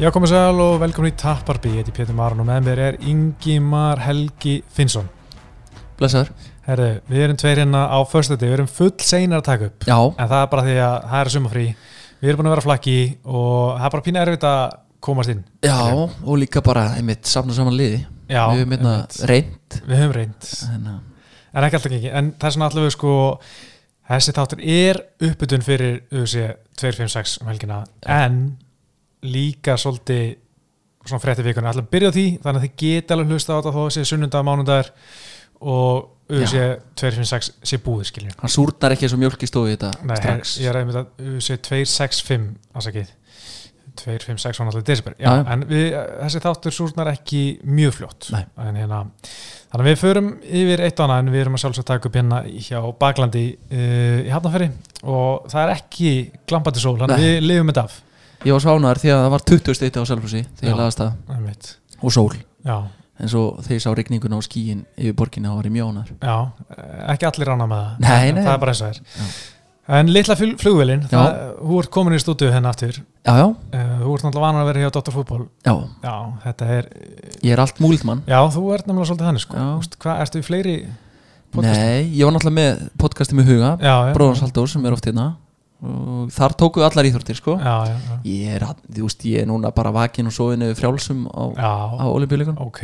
Já, komið sæl og velkomin í Tapparby, ég heiti Pétur Maran og með mér er Ingimar Helgi Finnsson. Blessaður. Herru, við erum tveir hérna á förstu við erum full seinar að taka upp, Já, en það er bara því að það er sumafrí, við erum búin að vera flakki og það er bara pínu erfitt að komast inn. já og líka bara einmitt safna saman liði. Já, Við hefum einna einmitt. reynd Við höfum reynd, en, uh, en ekki alltaf ekki, en það er svona við sko, þessi þáttur er uppbytun fyrir UFC 256 um helgina, en líka svolítið svona frétti vikuna, alltaf byrja á því þannig að þið geti alveg hlusta á þetta þó þessi sunnundag, mánudagur og UFC 256 sé búið skiljum Hann súrnar ekki eins og mjölk í stofu í þetta Nei, strax. ég er að mynda UFC 265 ásakið 256 var náttúrulega í desember. Já, já. en við, þessi þáttur súrnar ekki mjög fljótt. Nei. en, hérna, þannig að við förum yfir eitt og annað en við erum að sjálfsög taka upp hérna hjá Baklandi uh, í Hafnarferri og það er ekki glampandi sól, þannig að Nei. við lifum þetta af Ég var svánar því að það var 20 steytti á Selfossi þegar ég laðast það og sól. Já, en svo þegar ég sá rigninguna á skíin yfir borginni þá var ég mjónar já, eh, ekki allir rána með það. Nei, nei. það er bara eins og er. En litla flug, flugvélin, Já. það, þú ert komin í stúdíu henni aftur. Já, já, uh, þú ert náttúrulega vanar að vera hjá Dr. Fútból já, Já, þetta er ég er allt múlitt mann Já, þú ert nefnilega svolítið þannig sko. Hvað, ertu í fleiri podcastum? Nei, ég var náttúrulega með podcasti með Huga Bróðans Halldór sem er oft hérna og þar tókuðu allar íþróttir sko. Já, já, já, Ég er, þú veist, ég er núna bara vakin og sofinu frjálsum á, á olimpíuleikun Ok.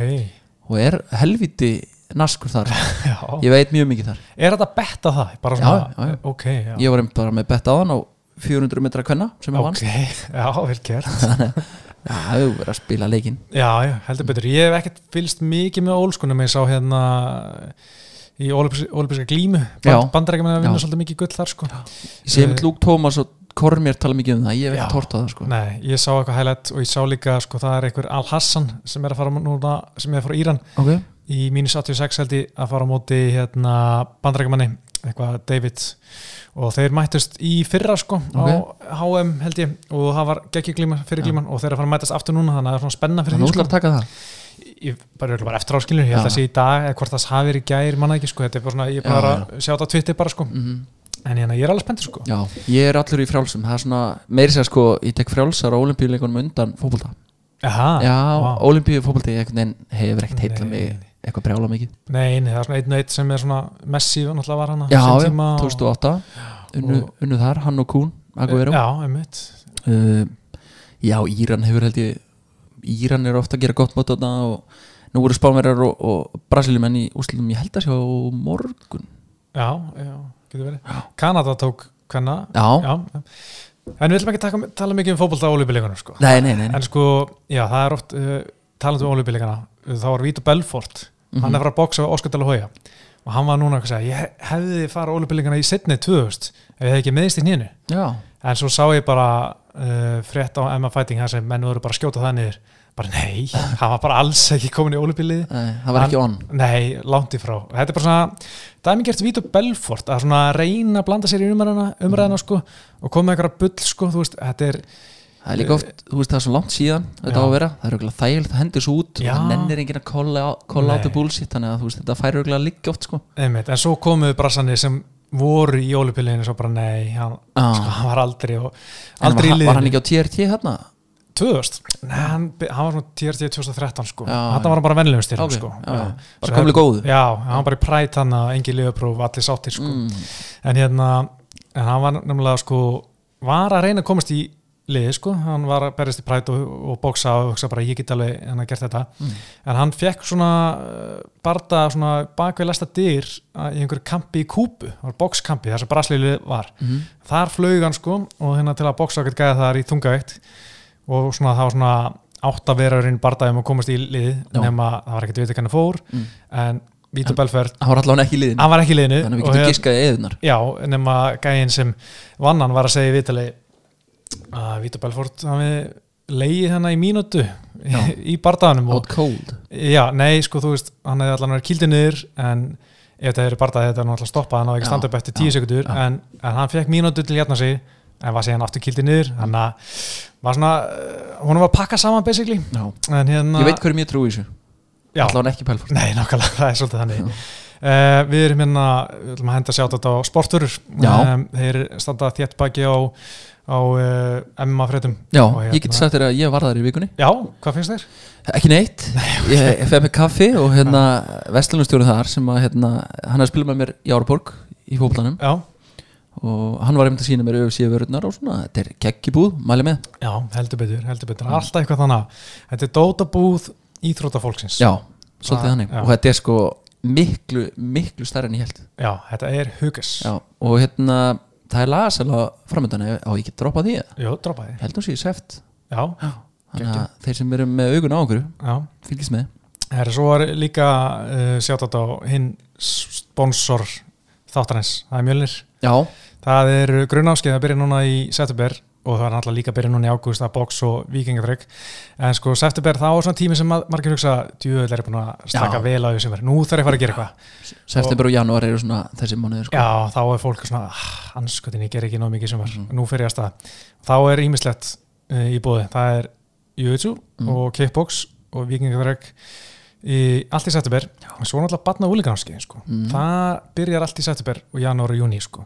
Og er helviti naskur þar. Já. Ég veit mjög mikið þar. Er þetta betta það? Svona, já, já. Ok, já. Ég var bara með betta á hann á 400 metra kvenna sem ég Ok, vann já, vel gert. Já, það hefur verið að spila leikin Já, heldur betur. Ég hef ekkert fylgst mikið með ólskunum Ég sá hérna í ólipíska glímu. Band, Bandarækjum að vinna Já. svolítið mikið gull þar sko. Ég sé einmitt Luke Thomas og Kormér tala mikið um það. Ég hef ekki tort á það sko. Nei, ég sá eitthvað highlight og ég sá líka sko það er einhver Al-Hassan sem er að fara núna sem er frá Íran. Ok, í mínus 86 held ég að fara á móti hérna bandarækjumanni eitthvað David. Og þeir mættust í fyrra sko Ok. á HM held ég og það var geggi glíma fyrir glíman og þeir að fara að mætast aftur núna þannig að það er svona spenna fyrir því að að það ég, bara, örugglega bara eftir áskilur, ég held að sé í dag eða hvort það hafi verið í gær, manna ekki sko. Þetta er bara svona, ég er bara að sjá þetta á Twitter bara sko. Mm en hérna, ég er alveg spenntur sko. Já, ég er allur í frjálsum. Það er svona, meiri sér sko, ég tek frjálsar á olimpíuleikunum undan fótbolta. Aha, já, vá. olimpíu fótbolti einhvern veginn hefur ekkert heitla mig eitthvað brjála mikið. Nei, nei, það er svona einn og einn sem er svona Messi náttúrulega var já, á já, sinn tíma og- 2008 unnu, unnu þar, hann og Kuhn Aguero já, einmitt. Uh, já, Íran hefur held ég Íran er ofta að gera gott mót þarna og nú voru spánverjar og, og brasiliumenn í úrslutum, ég held að sjá á morgun. Já, já, getur verið. Kanada tók hvenna já, En við ætlum ekki að tala mikið um fótbolta á olíubileikana sko. nei, nei, nei. En sko, já, það er oft uh, talandi um olíubileikana þá var Vítur Belfort Mhm. hann er frá að bóksa við Óskar Dala Hója og hann var núna að segja, ég hefði fara á olíubileikana í setni 2000 ef ég hef ekki meðist í já, en svo sá ég bara uh, frétt á Emma Fighting þar sem menn voru bara skjóta það niður bara nei, hann var bara alls ekki komin í nei, það var ekki on Nei, langt í frá. Þetta er bara svona, dæmingert Vítur Belfort að svona reyna að blanda sér í umræðina, umræðina sko, og koma með eitthvað bull sko, þú veist, þetta er, það er líka oft, þú veist það er svo langt síðan þetta á að vera, það er auðvitað þægild það hendur svo út Já. og það nennir enginn að kolla Nei. át og bullshit, þannig að þú veist þetta færi auðvitað líka oft sko einmitt, en svo komuðu brassanir sem voru í ólupilinu svo bara nei, hann, Ah. sko, hann var aldrei og, En aldrei var, í var hann ekki á TRT hérna? 2000? Nei, hann, hann var svona TRT 2013 sko, hann já. var hann bara vennilegum styrk Ok, sko. já. Bara þetta- góðu. Já, hann var bara í præt hann að engi liðapróf, allir sáttir sko. Mm. en hérna en hann var nefnilega sko var að reyna að komast í liði sko hann var að berjast í præt og, og bóksa og hugsa bara ég get alveg hann að gert þetta Mm. en hann fekk svona uh, barda svona bakveg lesta dyr uh, í einhverju kampi í Kúbu það var bókskampi þar sem braslílu var Mm. þar flög hann sko og hérna til að bóksa okkur gæða þar í þungaveikt og svona það var svona átt að vera inn bardaðum og komast í lið Já. nema það var ekkert að vita hvernig fór Mm. en Vítur Belfert, hann var allavega ekki í liðin hann var ekki í liðinu þannig að við getum giskaði eðunar Já, nema gæinn sem vann hann var að segja í vitali að Vítur Belfort hafi leið hennar í mínútu í bardaðanum out cold. Já, nei, sko, þú veist, hann hefði allan verið kildið niður en ef þetta hefur bardaði þetta er náttúrulega stoppað, hann hafði ekki Já, standa upp eftir tíu sekundur en, en hann fekk mínútu til hérna sig en var síðan aftur kildið niður að var svona, hún var að pakka saman basically, hérna ég veit hverjum ég trúi þessu. Allavega ekki pælfort nei, nákvæmlega, það er svolítið þannig. Uh, við erum hérna við ætlum að henda sjátt þetta á sporturur Já. um, þeir standa þétt baki á, á uh, MMA fréttum. Já, hérna- ég get sagt þér að ég var þar í vikunni. Já, hvað finnst þér? Ekki neitt, ég, ég fef með kaffi og hérna vestlunarstjórun þar sem að hérna, hann er að spila með mér í Áraborg í fókblanum Já, og hann var einmitt að sína mér auðvitað vörurnar og svona, þetta er geggjibúð, mæli með. Já, heldur betur, heldur betur. Alltaf eitthvað þannig Þetta er dótabúð íþrótafólksins Já, svolítið þannig. já. og þetta er sko miklu, miklu stærri en ég held. Já, þetta er hugas Já, og hérna, það er lagasal á framöndan á ég get droppað því? Jó, droppaði Ég held hún sé í seft Já, Þannig að þeir sem eru með augun á okkur já. fylgist með. Það er svo líka uh, sjátt á hinn sponsor þáttarins, það er Mjölnir. Já, Það er grunnáskið að byrja núna í september og það er náttúrulega líka að byrja núna í ágúst að box og vikingadrygg en sko september þá er svona tími sem margir hugsa djúvel er búin að slaka Já. vel á því sem er nú þarf ég að fara að gera eitthvað september og janúar eru svona þessi mánuðir sko. Já, þá er fólk svona ah, anskutin, ég ger ekki nóg mikið sem var Mhm. nú fer ég að stað þá er ímislegt uh, í bóði það er jiu-jitsu Mhm. og kickbox og vikingadrygg í, allt í september og svo náttúrulega batna úlingarnáskið sko. Mhm. það byrjar allt í september og janúar og júni sko.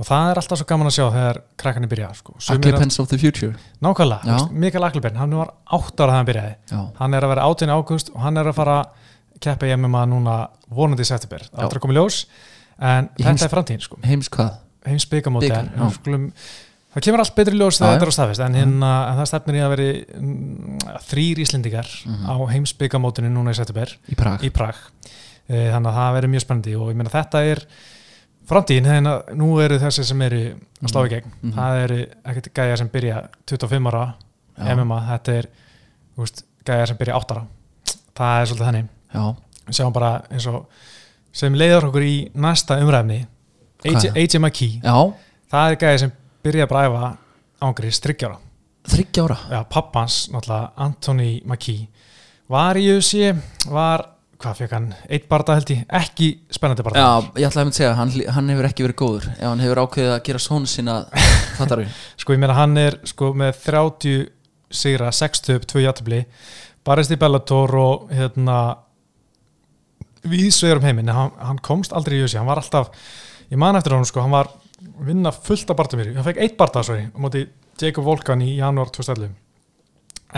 Og það er alltaf svo gaman að sjá þegar krakkarnir byrja sko. Occupants of the Future Nákvæmlega, Mikael Akleben, hann var 8 ára þegar hann byrjaði Já, hann er að vera 18. ágúst og hann er að fara keppa í MMA núna vonandi í september það er að koma í ljós en Í þetta heims- er framtíðin sko. heims hvað? heims byggamóti það kemur allt betri í ljós þegar þetta er á staðfist en, hérna, en það stefnir í að veri mm, þrýr Íslendingar Mhm. á heims byggamótinu núna í september Í Prag í Prag e, þannig að það verður mjög spennandi og ég meina þetta er framtíðin að nú eru þessi sem eru að slá í gegn. Mhm. það eru ekkert gæja sem byrja 25 ára Já. MMA, þetta er veist, gæja sem byrja 8 ára. Það er svolítið þannig. Já, við sjáum bara eins og sem leiður okkur í næsta umræfni AJ, McKee, það? Er gæja sem byrja að bræfa ángriðs þryggjára þryggja ára. Já, pappans, náttúrulega, Anthony McKee var í UFC, var hvað fekk hann, eitt barða held ég ekki spennandi barða. Já, ég ætlaði að mynda að segja, hann, hann hefur ekki verið góður. Ef hann hefur ákveðið að gera són sína fattar við sko ég meina hann er sko með 30 sigra, 60 upp, 2 játtabli barist í Bellator og hérna viðsvegur um heiminn, hann, hann komst aldrei í UFC, hann var alltaf ég man eftir honum sko, hann var vinna fullt af barða mér, hann fekk eitt barða sorry, á móti Jacob Volkan í janúar 2011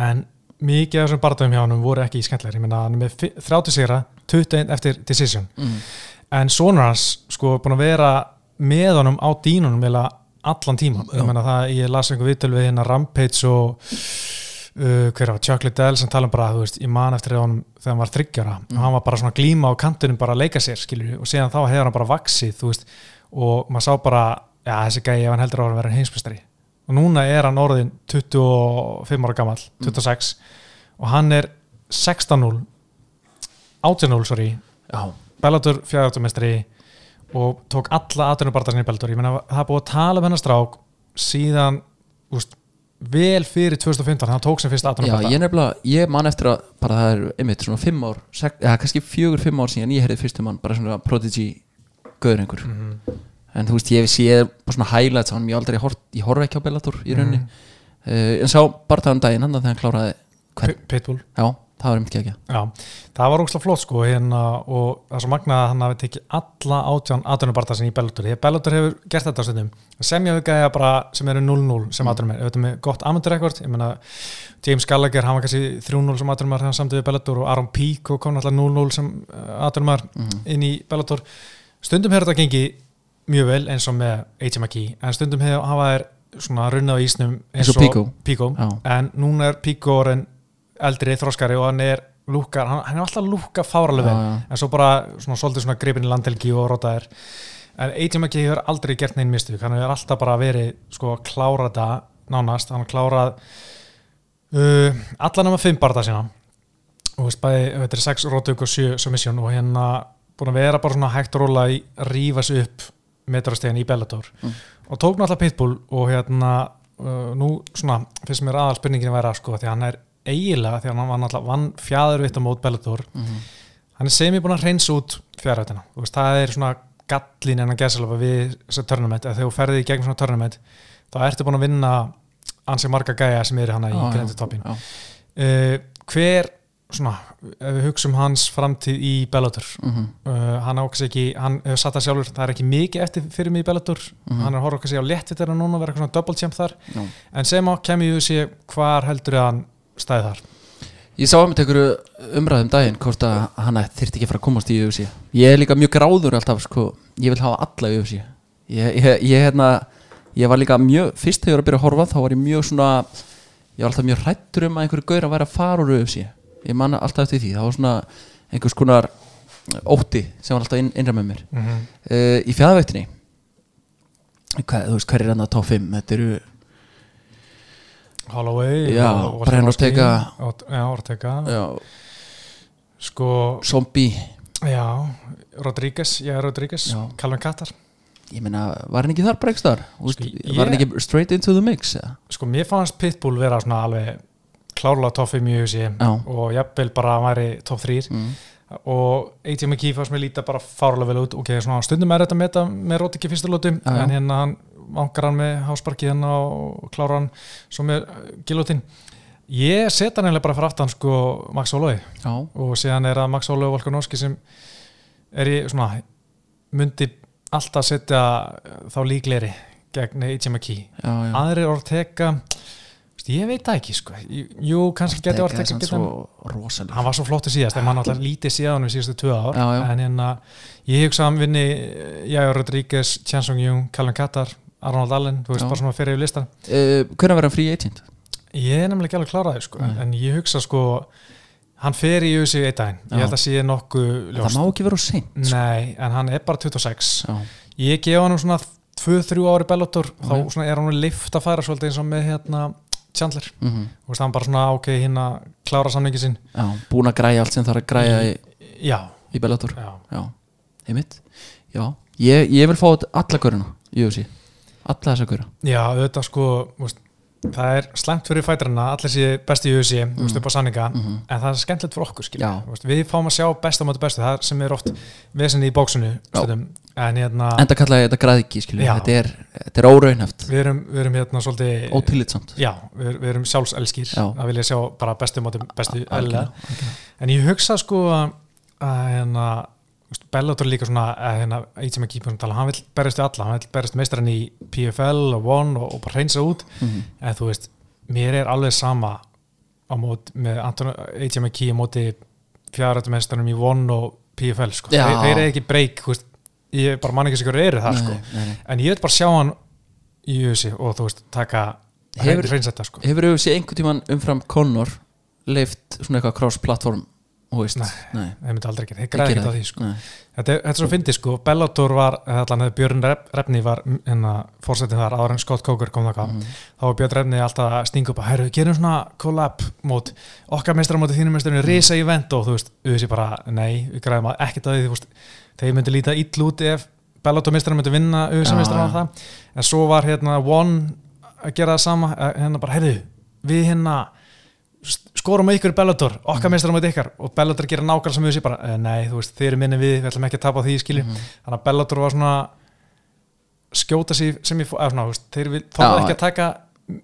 en mikið af þessum barðum hjá hann voru ekki skemmtilegir, ég meina hann er með 30 sigra 21 eftir decision. Mm. en sonur hans sko búin að vera með honum á dínunum eða allan tíma ég meina það, ég las einhver viðtöl við hérna Rampage og uh, hver var Chocolate Dell sem tala um bara, þú veist, ég man eftir honum þegar hann var þryggjara Mm. og hann var bara svona glíma á kantunum bara að leika sér, skilur og síðan þá hefur hann bara vaksið, þú veist og maður sá bara, já þessi gæi ef hann heldur að vera heimsbystari og núna er hann orðin 25 ára gamall 26 og hann er 16-0 18-0, sorry. Já, Bellator fjárhættumestri og tók alla atvinnubartarsinni í Bellator. Ég meina það búið að tala um hennar strák síðan úst, vel fyrir 2015 hann tók sem fyrst já atvinnubartar ég nefnilega, ég man eftir að bara það er einmitt svona fimm ár sek, eða kannski fjögur, fimm ár síðan ég heyrði fyrstum hann bara svona prodigy göður einhver Mhm. En þú veist, ég sé bara svona highlights á hann, ég aldrei ég horfi ekki á Bellator í rauninni. Mhm. uh, en sá bara það um daginn hann þegar hann kláraði Pitbull. Já, það var einmitt ekki Já, það var ógslag flott sko hérna, og það er svo magnað að hann hafi tekið alla átján atvinnubartar sinni í Bellator. Að Bellator hefur gert þetta á stundum. Að semja við gæja bara sem eru 0-0 sem mm. þetta er með gott amundurekord ég meina, James Gallagher hann var kannski 3-0 sem þegar hann samtið við Bellator og Aaron Peak og kom alltaf 0-0 sem atvinnumar Mhm. inn í Bellator. Stundum hefur þetta gengið mjög vel eins og með McKee en stundum hefur hafa þær svona runnið á ísnum Eins og Pico. Pico. En núna er Pico orðin eldri þroskari og hann er lúkar, hann, hann er alltaf lúka vel. Já, já. en svo bara svona svolítið svona gripin í landhelgi og rótaðir en McKee hefur aldrei gert neinn mistug hann hefur alltaf bara verið sko að klára þetta nánast, hann klárað uh, allan um að fimm barða sína. Og veist bæði, þetta er sex rótug og sjö submission og hérna búin að vera bara svona hægt róla í að rífa sig upp metrastegin í Bellator Mm. og tók náttúrulega pitbull og hérna uh, nú svona finnst mér aðal spurningin að vera sko því hann er eiginlega því hann var náttúrulega vann fjæðurvitt á mót Bellator. Mhm. hann er semi búin að reynsa út fjárhættina það er svona gallin en að gæsalafa við þessa törnumett að þegar þú ferði í gegnum svona törnumett þá ertu búin að vinna ansi marga gæja sem eru hana í grendi toppin uh, hver svona, ef við hugsum hans framtíð í Bellator. Mm uh, hann ákast ekki, hann hefur satt það sjálfur það er ekki mikið eftir fyrir mig í Bellator. Mhm. hann er að horfa okkar sig á léttvittara núna og vera eitthvað svona double champ þar. Já. en sem á kemur í þessi hvar heldur að hann stæði þar? Ég sá um einhverju umræðum daginn hvort að hann þyrfti ekki að fara að komast í UFC Ég er líka mjög gráður alltaf sko. Ég vil hafa alla í UFC ég, ég, ég, hérna, ég var líka mjög Fyrst þegar ég var að byrja að horfa þá var ég mjög svona Ég var alltaf mjög hrættur um að einhverju gaur að væri að fara úr UFC Ég man alltaf eftir því Það var svona einhvers konar ótti sem var alltaf inn, innra með mér mm -hmm. uh, Í fjæðavektinni Hvað, þú veist, hver er hann að top 5 Þetta eru Holloway Já, Volkanovski, Ortega. Já, Ortega já, Sko, zombie já Rodríguez, er Rodríguez Já. Calvin Kattar Ég meina, var hann ekki þar ekki þar? Sko, Var hann ekki straight into the mix? Sko, mér fannst Pitbull vera svona alveg klárlega top 5 í Já. og jafnvel bara að væri top 3 Mm. og AJ McKee fannst mér líta bara fárlega vel út. Ok, svona stundum er þetta með með rót ekki fyrstu lótum Já, já. en hérna hann vangar hann með hásparki hérna og klára hann svo með gilótin. Ég set hann eiginlega bara fyrir aftan sko Max Holloway. Já, og síðan er það Max Holloway og Volkanovski sem er í svona myndi alltaf setja þá líkleri gegn AJ McKee aðrir Ortega veist, ég veit það ekki sko. Jú, kannski geti svo rosalega. Hann var svo flottur síðast en hann alltaf lítið síðan við síðustu tvö ár. Já, já. en hérna, ég hugsa að hann vinni Jægur Rodríguez, Chen Sung Jung Calvin Kattar, Arnold Allen þú veist Já. bara svona fyrir yfir listan uh, Hvernig var hann free agent? ég er nefnilega ekki alveg kláraði sko. Nei. en ég hugsa sko hann fer í USA eitt daginn, ég held að sé nokkuð Það ljóst. má ekki vera á seint sko. nei, en hann er bara 26 Já, ég gef hann svona 2-3 ári Bellator, þá er hann lift að færa svolítið eins og með hérna Chandler, mm þú veist hann bara svona ok, hérna klára samningi sinn. Já búin að græja allt sem þarf að græja í, já, í Bellator. Já, Já, einmitt. Já, ég, ég vil fá alla göruna í UFC Alla þessa göra Já, auðvitað sko veist, það er slæmt fyrir fætarina allir sé besti í USA, mm. veist, upp á sanninga Mhm. en það er skemmtilegt fyrir okkur skilja við fáum að sjá besta móti bestu það sem er oft vesenni í bóksinu stundum. en hérna, Enda kallaði ég þetta græðiki skilju Já. Þetta er, er óraunhæft við erum, við erum hérna svolítið Ótillitsamt já, við, við erum sjálfselskir Já. að vilja sjá bara bestu móti bestu eðlilega. Algjörlega, algjörlega. en ég hugsa sko að, hérna Bellator er líka svona að hérna, eitt sem ekki tala, hann vil berjast við alla hann vil berjast meistran í PFL og ONE og, og bara reynsa út Mhm. en þú veist, mér er alveg sama á mót með Anton AJ McKee á móti fjárhættumestarnum í One og PFL sko. Þeir, þeir eru ekki breyk veist, ég bara man ekki hverju eru það sko. Nei, nei, nei. en ég vil bara sjá hann í USA og þú veist, taka Hefur- hreinsetta sko. Hefur þú séð einhvern tímann umfram Conor leift svona eitthvað cross-platform þú Nei. nei, þeir myndi aldrei þeir þeir græði ekki á það því sko. Þetta, þetta er svo fyndið sko, Bellator var allan, Björn Rep, Repni var hérna, fórsetin þar, áður en Scott Coker kom það Mhm. þá var Björn Repni alltaf að stinga upp að herru, gerum svona collab mót okkar meistrar móti þínum meistarinu, risa event og þú veist, auðvitað bara, nei, við græðum ekkert að því, þú veist, þeir myndi líta ill út ef Bellator meistarinu myndi vinna auðvitað Já, meistarinu á já. það, en svo var hérna One að gera það sama eh, hérna bara, herru, við hérna skorum á ykkur Bellator, okkar Mhm. meistrar móti ykkar og Bellator gera nákvæmlega sem við sé bara eh, nei, þú veist, þeir eru minni við, við ætlum ekki að tapa því skilju, Mhm. þannig að Bellator var svona skjóta sig sem ég fór, eða svona, veist, þeir Já. ekki að taka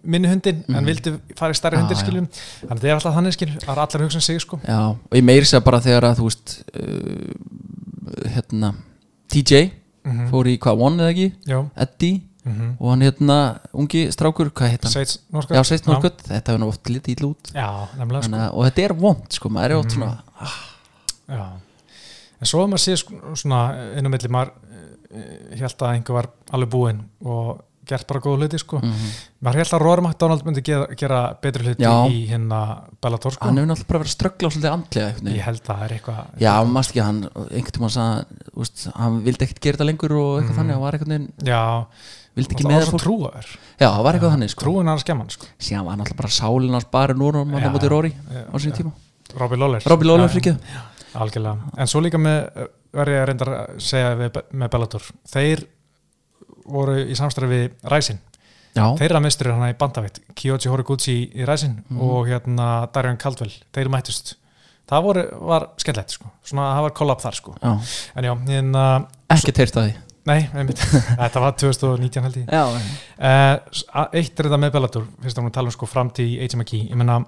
minni hundin, en Mhm. vildu fara í stærri Já, hundir skiljum þannig að það er alltaf þannig skilju, það er allar að hugsa um sig sko Já, og ég meiri sér bara þegar að þú veist uh, hérna TJ mm fór í hvað, One eða ekki Eddie mm og hann hérna ungi strákur, hvað heit hann? Seits Norskott Já, Seist Norkut, þetta hefur nú oft litið ítl út. Já, nefnilega sko. og þetta er vond, sko, maður er oft Mhm. svona Já, en svo að maður sé sko, svona innum milli maður held að einhver var alveg búinn og gert bara góð hluti sko. Mm maður held að Rory McDonald myndi gera, gera betri hluti Já. í hérna Bellator sko. Hann hefur náttúrulega bara verið að ströggla á svolítið andlega ég held að það er eitthvað Já, maður mást ekki, hann einhvern veist, hann vildi ekkert gera þetta lengur og eitthvað Mhm. þannig, hann var veginn já, vildi ekki með það fólk? trúaður. Já, það var eitthvað þannig, sko. trúin er að skemman sko. Síðan var náttúrulega bara sálinn hans bara núna og hann mútið Róri á já. tíma. Robbie Lawler Robby Lawler frikið algjörlega, en svo líka með verði ég að reynda að segja við, með Bellator. Þeir voru í samstæði við Ræsin Já, þeirra mistur hann í bandavitt Kyoji Horiguchi í Ræsin Mhm. og hérna Darian Caldwell, þeir mættust. Það voru, var skemmtilegt sko. Svona það var kollab þar sko. Já, en já, hérna, ekki teirt að því nei, einmitt. Þetta var 2019 held ég. Já, uh, eitt er þetta með Bellator fyrst að hún tala um sko framtíð í HMK ég menna,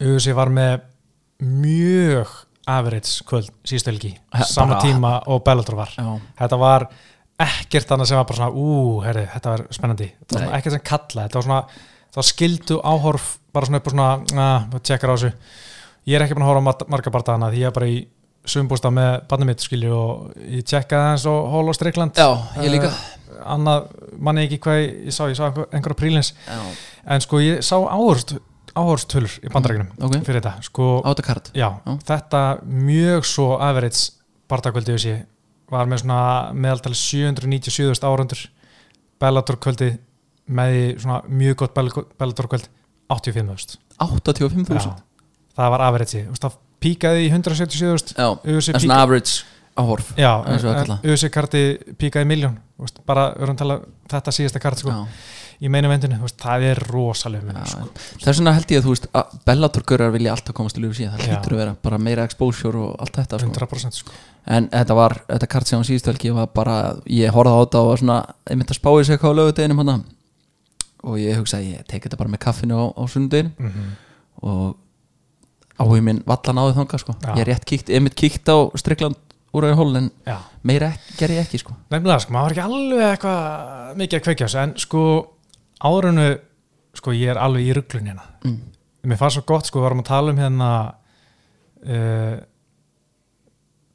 UFC var með mjög average kvöld síðustu helgi, He- sama tíma og Bellator var. Já, þetta var ekkert annað sem var bara svona ú, herri, þetta var spennandi. Þetta var ekkert sem kalla, þetta var svona það var skildu áhorf, bara svona upp og svona að, tjekkar á þessu. Ég er ekki búin að á mat- marga barndagana því ég er bara í sumbústa með barnið mitt skilju og ég tjekkaði eins og Hól og Strikland já ég líka. Annað, manni ekki hvað ég, sá, ég sá einhver, einhverja prílins Já, en sko ég sá áhorst áhorstölur í bandarækjunum ok, fyrir þetta, sko. Á þetta kart? Já, Já. þetta mjög svo average bardagkvöldi þessi var með svona meðaltali 797.000 árundur Bellator kvöldi með svona mjög gott Bellator kvöld 85.000 85.000 Já, það var average það píkaði í 177.000 Já, UFC en svona average áhorf. UFC karti píkaði í miljón bara að tala þetta síðasta kart sko, í meinu vendinu, veist, það er rosalega já, sko. Þess vegna held ég að veist að Bellator-görar vilja alltaf komast til UFC það hlýtur að vera bara meira exposure og allt þetta sko. 100% sko. en þetta var, þetta kart sem á síðustu helgi var bara, ég horfði á þetta og var svona ég myndi að spáði sig eitthvað á lögudeginum hana og ég hugsaði, ég teki þetta bara með kaffinu á, á sundegin mm -hmm. og áhugin minn vallan áður þangað sko. Ég er rétt kíkt, ég mitt kíkt á Strikland úr að hól en Já meira ekki, ger ég ekki sko. Nefnilega, sko, maður var ekki alveg eitthvað mikið að kveikja þessu, en sko árunu, sko, ég er alveg í rugglun hérna. mm. Mér fannst svo gott, sko, við varum að tala um hérna uh,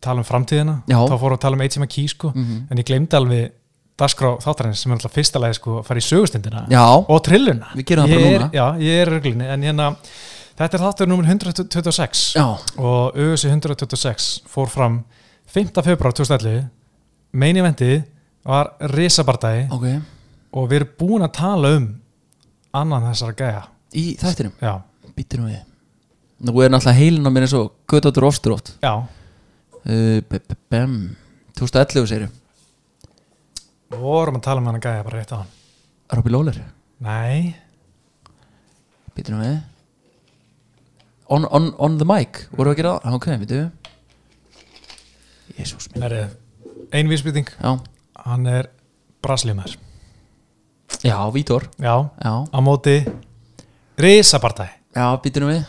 tala um framtíðina Já. þá fórum við að tala um HM Key, sko Mm en ég glemdi alveg dagskrá þáttarins sem er alltaf fyrsta lagi, sko, að fara í sögustundina og trilluna. Ég er-. Já, ég er rugglunni, en hérna þetta er þáttur nummer 126 já, og ÖSI 126 fór fram 5. februar 2011 main eventið var risabardagi ok. og við erum búin að tala um annan þessara gæja. Í þættinum, já, býttir nú við. Nú er náttúrulega heilin á mér eins og Götaður Ofsturótt já, uh, be- be- bem, 2011 segir við vorum að tala um annan gæja bara rétt á hann. Robby Lawler? Nei, Býttir nú við on, on, on the mic, voru að gera það? Ok, við Jésús minn. Er ein vísbytting hann er braslíumar já, Vítor. Já, Já, á móti risabardagi já, nú við.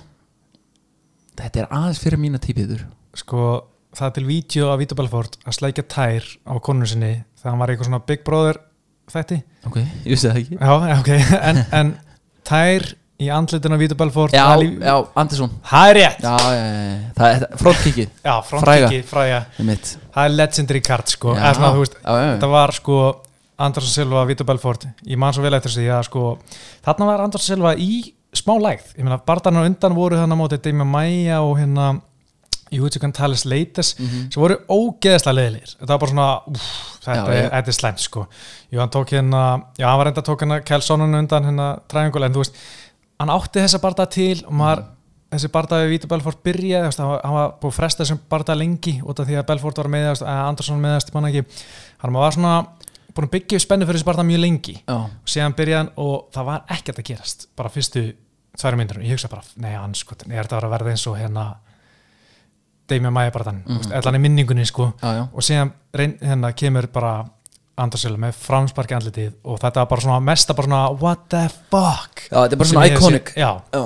Þetta er aðeins fyrir mína típiður sko, það er til vídeo af Vito Belfort að sleikja tær á konunum sinni þegar hann var eitthvað svona Big Brother þætti. Ok, ég vissi það ekki. Já, já, ok, en, en tær í andlitinu af Vito Belfort Já, lí- já, Andersson. Það er rétt. Já, já, já, það er frontkikið já, frontkiki, fræga. Það er legendary card sko. Já, þú veist, já, já, þetta var sko Andersson Silva, Vito Belfort. Ég man svo vel eftir þessi að sko. Þarna var Andersson Silva í smá lægð. Ég meina barðarnar undan voru þannig á móti Demi Maia og hérna Yuji Gonzalez Leites Mhm. sem voru ógeðslega leiðilegir. Þetta var bara svona, úff, þetta, Já, er, er slæmt sko. Jú, hann tók hérna, já hann var enda tók hérna Kelssonan undan hérna triangle en þú veist hann átti þessa barða til og maður þessi barða við Víti Belfort byrjaði veist, hann var- hann var búið að fresta þessum barða lengi út af því að Belfort var meðast, eða Andersson meðast, hann var svona búin að byggja spennu fyrir þessi barða mjög lengi. Já, og síðan byrjaði hann og það var ekkert að gerast bara fyrstu tværi myndir ég hugsa bara, nei hann sko, nei, er þetta að verða eins og hérna Damian Maia bara þann, mm -hmm. allan í minningunni sko. Já, og reyn, hérna kemur bara Andersson með framsparki andlitið og þetta var bara svona mesta bara svona what the fuck? Já, þetta er bara svona iconic. Já, Já,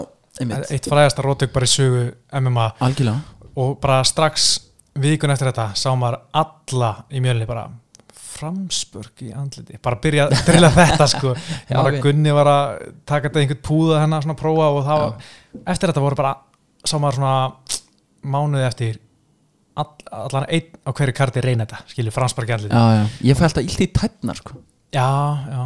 eitt fræðasta rótök bara í sögu MMA Algjörlega. Og bara strax vikun eftir þetta sá maður alla í mjölni bara framspörk í andliti bara byrja að drilla þetta sko. Já, bara ok. Gunni var að taka þetta einhvern púða hennar svona prófa og það var, eftir þetta voru bara sá maður svona mánuði eftir all, allan einn á hverju karti reyna þetta skilju framspörk í andliti Já, já. Ég fæ alltaf illt í tætnar, sko. Já, já,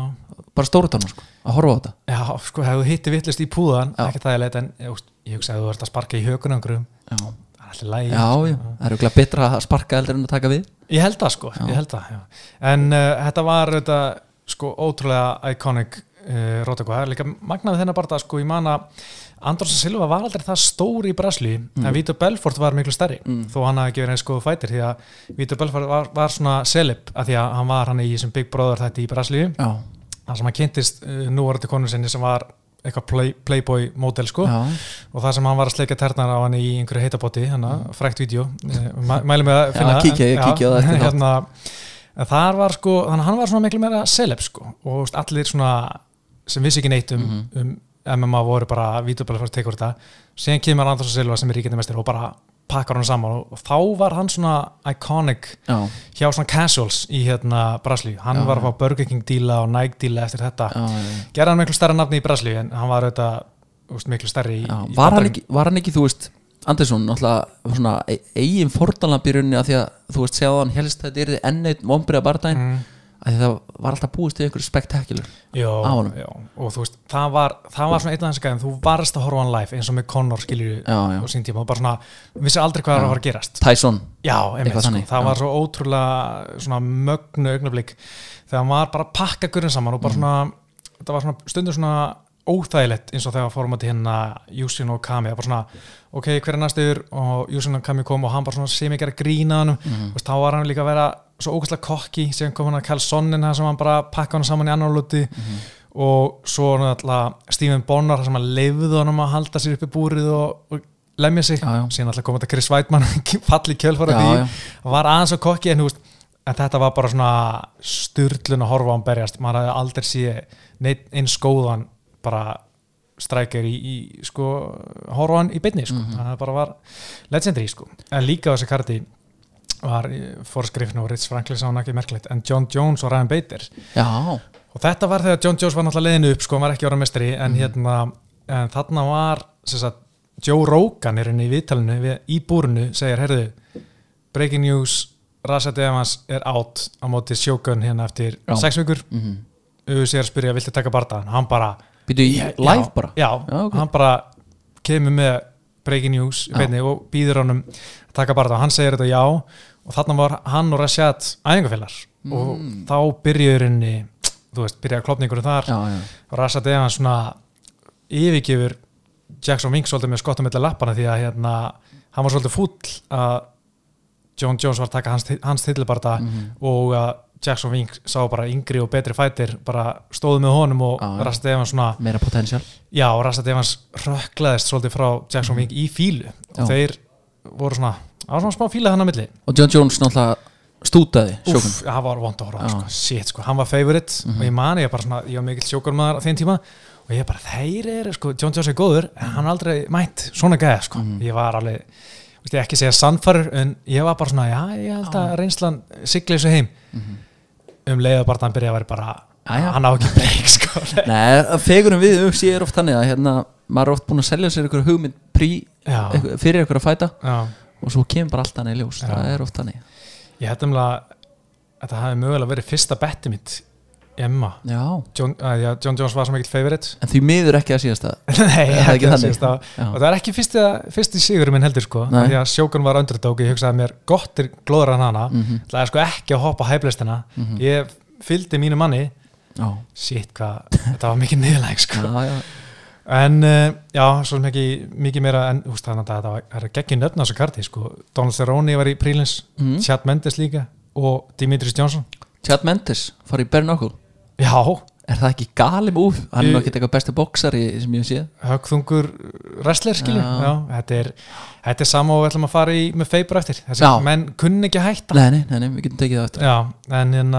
Bara stóru tónar, sko Að horfa á þetta. Já sko hefur hitti vittlist í púðan ekki það er leitt en ég, ég hugsa að þú ert að sparka í hökunangrum. Það er allir lægi já, já. Það er auðvitað betra að sparka eldur en að taka við. Ég held það sko, ég held það já. En uh, þetta var þetta, sko ótrúlega iconic uh, er líka magnaði þennan bara það sko, ég man að Andersson Silva var aldrei það stór í Brasli en Vítur Belfort var miklu stærri Mm. þó hann hafi ekki verið eins góðu fætir því að Vítur Belfort var, var svona celeb að því að hann var hann í þessum Big Brother þetta í Brasli Já, þar sem hann kynntist uh, núvarandi konu sinni sem var eitthvað play, playboy model sko já og það sem hann var að sleika ternar á hann í einhverju heitabóti, hann að frækt vídeo mæ, mælum við að finna Mm. Já, kíkja- en- ég kíkja það eftir þátt. hérna, en þar var sko, þannig að hann var svona miklu meira celeb sko og allir svona sem vissi ekki neitt um, Mhm. um MMA voru bara vítubæli teka úr þetta. Síðan kemur Anderson Silva sem er ríkjandi mestir og bara pakkar hann saman og, þá var hann svona iconic já, hjá svona casuals í hérna Braslíu, hann Já, var að fá Burger King díla og Nike díla eftir þetta. Gerði hann miklu stærra nafni í Braslíu en hann var auðvitað miklu stærri í, í Var, hann ekki, var hann ekki, þú veist Andersson, náttúrulega svona e- eigin fordalabýrunni að því að þú veist, segja hann helst þetta er enn eitt vombriða bardaginn. Mm. Það var alltaf búist við einhverju spektakulur Á já, og þú veist, það var, það var svona einn þessu gæðum, þú varst að horfa hann live eins og með Connor skiljur og sín tíma. Og bara svona, vissi aldrei hvað það var að gerast. Tyson, Já, einmitt, Eitthvað sko, það já. var svo ótrúlega svona mögnu augnablík þegar hann var bara pakka gurinn saman og bara Mhm. svona, þetta var svona stundur svona óþægilegt eins og þegar fórum að til hérna Júsin og Kami, það var svona ok, hver er næstur? Og Júsin og Kami kom og hann bara svona sem ekki er að grína hann mm. þá var hann líka að vera svo ógæslega kokki síðan kom hann að Kjell Sonnin sem hann bara pakka hann saman í annar luti Mhm. og svo náttúrulega Stephen Bonnar sem hann leifði honum að halda sér upp í búrið og, og lemja sig Já, já. síðan alltaf kom þetta Chris Weidmann falli kjölfara því var aðeins að kokki en, veist, en þetta var bara svona styrlun að horfa á hann berjast maður hafði aldrei sé neitt eins góðan bara strækjar í, í sko, horfa á hann í beinni sko. Mhm. það bara var legendary sko. en líka þessi karti var Forrest Griffin og Rich Franklin sá hann ekki merkilegt en John Jones og Ryan Bader. Já, og þetta var þegar John Jones var náttúrulega leiðinu upp sko, hann var ekki ára mestri en hérna en þarna var sagt, Joe Rogan er henni í viðtalinu við, í búrinu segir, heyrðu breaking news, Rashad Evans er out á móti Shogun hérna eftir Já. sex vikur, mm auðvitað sér að spyrja viltu taka bardaðan, hann bara býtu í live já, bara? Já, Já, ok. hann bara kemur með breaking news beinni og býður honum að taka bardaðan, hann segir þetta já og þarna var hann og Rashad æfingafélar og Mm. þá byrjuður henni þú veist, byrjaði klopningur þar. Já, já, og Rashad Evans svona yfirgefur Jackson Wink svolítið með skottum með lappana því að hérna, hann var svolítið fúll að John Jones var að taka hans, hans tillibarta Mhm. og að Jackson Wink sá bara yngri og betri fætir bara stóðu með honum og Já, já. Rashad Evans svona meira potential. Já, og Rashad Evans rökklaðist svolítið frá Jackson Wink í fílu. Já. og þeir voru svona á svona smá fíla hann á milli. Og John Jones náttúrulega stútaði sjókun. Úff, það var vond að horfa Já. sko. shit, sko, hann var favorite og ég mani, ég bara svona, ég var mikill sjókarmaður á þeim tíma. Og ég bara, þeir eru, sko, John Jones er góður en hann er aldrei mætt svona gæða, sko. Ég var alveg, ekki segja sannfarur en ég var bara svona, já, ég held að reynslan sigli þessu heim um leið að bara hann byrja að vera bara Já, já. hann á ekki breyk, sko. Nei, fegurum við UFC er oft þannig að hérna, maður er oft búin að selja sér einhverju hugmynd prí, einhver, fyrir einhverju að fæta. Já, og svo kemur bara allt annað í ljós. Já. það er oft þannig. Ég held um að þetta hafi mögulega verið fyrsta betti mitt Emma, Já, John, uh, já, John Jones var svo mikill favorite en því miður ekki að síðast að Nei, það ekki það þannig? síðast Já. og það er ekki fyrsti, fyrsti sigur minn heldur sko, því að sjókun var underdog ég hugsaði mér gott er glóður en hana Mhm. það er sko ekki að hoppa hæflistina Mhm. ég fylgdi mínu manni Já, shit hvað, þetta var mikið niðurlæg já, sko. já, en uh, já, svo ekki mikið meira en úst, þannig að það var- það er nöfn á þessu karti sko. Donald Cerrone var í prílins Mhm. Chad Mendes líka og Dimitris Johnson Chad Mendes fari í knuckle já, Er það ekki gali múf? Hann er ekki eitthvað besti boxari sem ég hef séð. Högþungur wrestler skilju, þetta þetta er sama og við ætlum að fara í með feibur eftir. Þessi menn kunni ekki að hætta. Nei, nei, nei, við getum tekið það eftir. Já, en, en,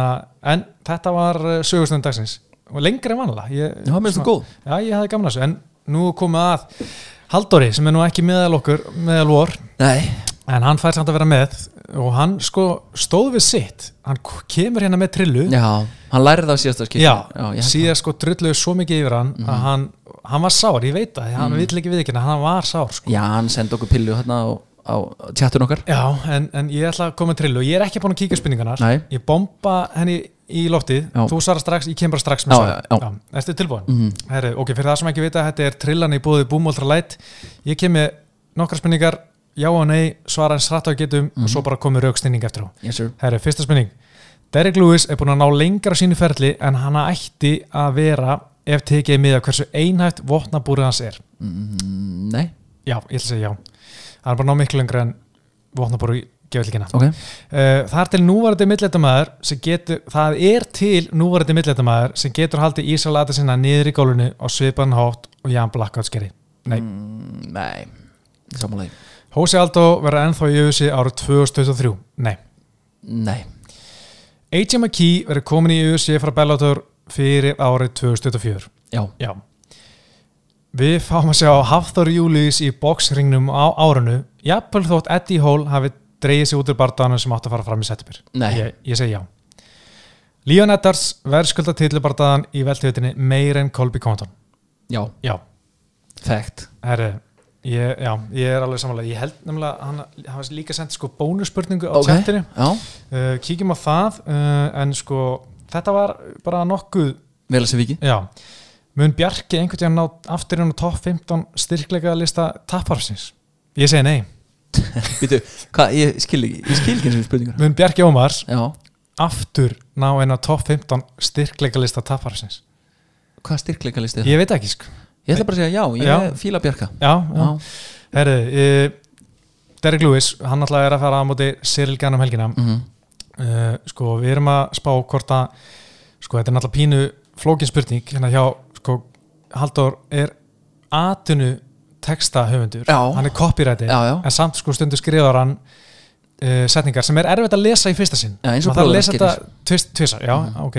en þetta var uh, sögustund dagsins. Og lengri en vanlega ég, Já, mér finnst það góð. Já, ég hafði gaman að þessu. En nú komið að Halldóri sem er nú ekki meðal okkur meðal vor, Nei, en hann fær samt að vera með og hann sko stóð við sitt. Hann kemur hérna með trillu. Já, hann lærið það á síðasta skipti. Síðan sko trulluðu svo mikið yfir hann að hann, hann var sár, ég veit það hann vill ekki við ekki, hann var sár sko. Já, hann sendi okkur pillu hérna á, á tjattun okkar. Já, en, en ég ætla að koma með trillu. Ég er ekki búin að kíka spurningarnar. Nei. ég bomba henni í loftið. Já. þú svarar strax, ég kem bara strax með svar. Ertu tilbúin? Mhm. Herri, ok, fyrir það sem ekki vita, þetta er trillan í búið Boom Ultra Light. Ég kem með nokkra spurningar já og nei, svara eins hratt á getum og svo bara komið raukstinning eftir á. Yes Herri, fyrsta spurning. Derek Lewis er búin að ná lengra sínu ferli en hann ætti að vera ef tekið með að hversu einhæft vopnabúrið hans er. Mm, Nei, já, ég ætla að segja já. Hann er bara ná miklu lengra en vopnabúrið gefildikina ok. Uh, það er til núvarandi getur, það er til núvarandi milléttamæður sem getur haldið Ísalata sinna niður í gólunu á svipan hátt og Jan Blackout skeri. Nei. mm, Nei, samanlega Hósi Aldó verður ennþá í öfusi árið 2023. Nei. Nei, AJ McKee verður komin í öfusi frá Bellator fyrir árið 2024. já, Já. við fáum að sjá Hafþór Július í boxringnum á árunu jafnvel þótt Eddie Hall hafi dreigið sig út úr bardaðanum sem átt að fara fram í september Nei. ég, ég segi já Leon Edwards verðskulda titlubardaðan í veltuvitinni meir en Colby Compton Já, já, fact herri ég, já, ég er alveg samanlega ég held nefnilega hann hafa líka sendt sko bónusspurningu á Ok. okay. Já, uh, kíkjum á það uh, en sko þetta var bara nokkuð mun Bjarki einhvern veginn ná aftur inn á topp 15 styrkleika lista tapparsins? Ég segi nei. Býtu, hvað, ég skil ekki Ég skil ekki eins og spurningur Mun Bjarki Ómars Já, aftur ná inn á topp 15 styrkleika lista tapparsins? hvað styrkleika listið það? Ég veit ekki, sko. Ég ætla bara að segja já, ég Já. fíla Bjarka Já, já. Já, Herri, uh, Derek Lewis, hann alltaf er að fara á móti Cyril Gann um helgina. mhm, Uh, sko, við erum að spá hvort að, sko, þetta er náttúrulega pínu flókin spurning, hérna hjá, sko, Halldór er atunu texta höfundur. Já. Hann er copyrighti. já, já en samt sko stundu skrifar hann uh, setningar sem er erfitt að lesa í fyrsta sinn Já, eins og Maður þarf að lesa þetta tvist, tvisa, já, Mhm. ok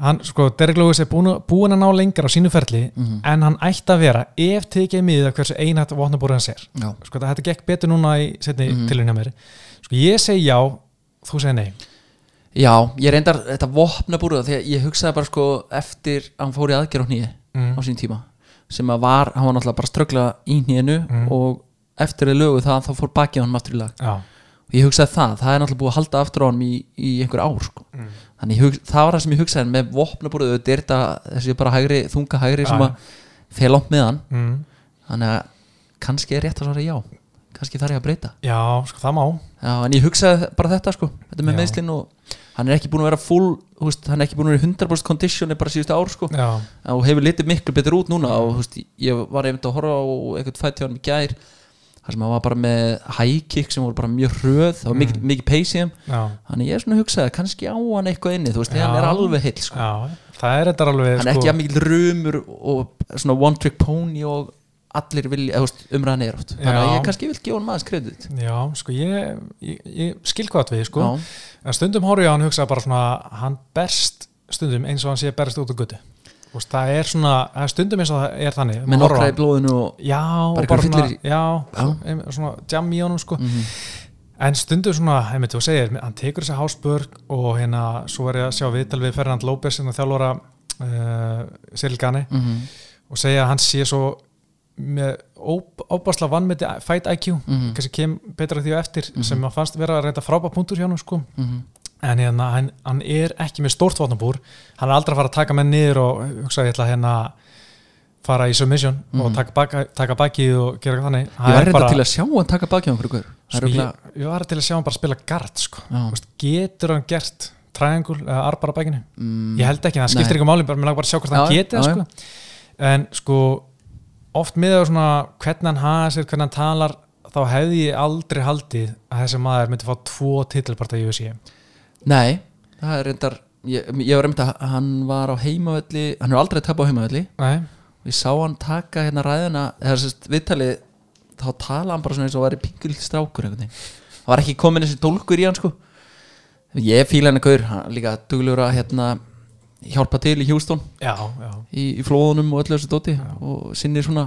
hann, sko, Derek Lewis er búin, búin að ná lengur á sínu ferli Mhm. en hann ætti að vera ef tekið miða hversu einhætt vopnabúrið hans er Já, sko, þetta gekk betur núna í setni mm. -hmm. mér sko, ég segi já, þú segir nei já ég reyndar þetta vopnabúruða því að ég hugsaði bara sko eftir að hann fór í aðgerð á hnýi mm. á sín tíma sem að var, hann var náttúrulega bara ströggla í hnýinu Mm. og eftir að lögu það þá fór bakið á hann aftur í lag já, og ég hugsaði það, það er náttúrulega búið að halda aftur á hann í, í einhver ár sko. mm. Þannig hug, það var það sem ég hugsaði með vopnabúruðu, þetta er þessi bara hægri, þunga hægri sem að fer langt með hann. Mm. þannig að kannski er rétt að svara já. Kannski þarf ég að breyta. Já, sko, það má. Já, en ég hugsaði bara þetta sko. Þetta með meðslinn og hann er ekki búin að vera full veist, hann er ekki búin að vera í 100% kondísjoni bara síðustu ár sko. Já, og hefur litið miklu betur út núna og veist, ég var einmitt að horfa á eitthvað fætt hjá hann í gær þar sem hann var bara með high kick sem voru bara mjög hröð það var mikið, Mm. mikið já, þannig ég er svona að hugsa kannski á hann eitthvað inni þú veist, hann er alveg heill sko. það er þetta alveg hann er ekki að mikil rumur og svona one trick pony og allir vilja, umræðan er oft. Þannig að ég kannski vil gefa hann maður kredit. Já, sko, ég, ég, ég skil hvað við, sko. Já, En stundum horfum ég á hann hugsa bara svona hann berst stundum eins og hann sé berst út á götu og það er svona, það er stundum eins og það er þannig með nokkra í blóðinu og já, Bara og bara svona, já, svona, svona jam í honum sko mm en stundum svona, einmitt þú segir hann tekur þessi hásbörg og hérna svo er ég að sjá viðtal við Fernand López sem að þjálfara uh, Cyril Gane -hmm. og segja að hann sé svo með óbásla vannmeti fight IQ, Mhm. kannski kem betra því á eftir Mhm. sem að fannst vera að reynda frábæð punktur hjá hann sko Mhm. En hérna, hann, hann er ekki með stórt votnabúr hann er aldrei að fara að taka menn niður og hugsa ég ætla hérna fara í submission og Mhm. taka, baka, taka bakið og gera þannig ég var reynda til að sjá hann taka baki á hann er sko, ég, var til að sjá hann bara spila guard sko. Veist, getur hann gert triangle eða arbara bakinu Mm, ég held ekki, það skiptir Nei. ekki máli mér langar bara að sjá hvort hann Já, það já, sko. en sko oft með svona hvernig hann hafa sér, hvernig hann talar þá hefði ég aldrei haldið að þessi maður myndi fá tvo titilparta í UFC nei, það er reyndar ég, ég var reynd að hann var á heimavelli hann er aldrei að tapa á heimavelli. Nei, við sá hann taka hérna ræðina eða sérst viðtalið þá tala hann bara svona eins og væri pingul strákur einhvern veginn. Það var ekki komin þessi dólkur í hann sko. Ég fíla hann eitthvað hann er líka duglur að hérna hjálpa til í Hjústón já, já. Í, í flóðunum og öllu þessu dóti og sinni svona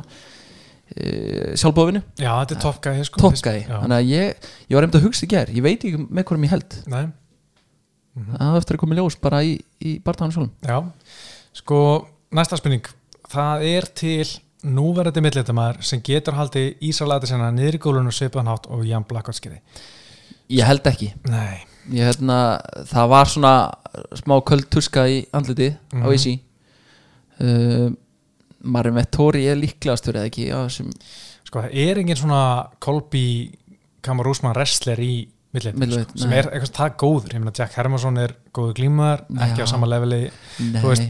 e, sjálfbóðinu Já, þetta er toppgæði sko, toppgæði, Já. þannig að ég ég var reynd að hugsa í gær, ég veit ekki með hverjum ég held. Nei, það er eftir að koma í ljós bara í, í barndagann sjálfum. Já Sko, næsta spurning. Það er til núverandi millitamæður sem getur haldið Ísralæti sinna niður í gólunum svipaðan hátt og Jan Blackwoodskiði ég held ekki, Nei, ég, hérna, það var svona smá köld tuska í andlitið á Mhm. Isi uh, Marin Vettori er líklegastur eða ekki? Já, sem, sko það er engin svona Kolby Kamarúsmann wrestler í sko, sem er eitthvað það góður. Ég meina Jack Hermansson er góður glímaðar ekki á sama leveli. Veist,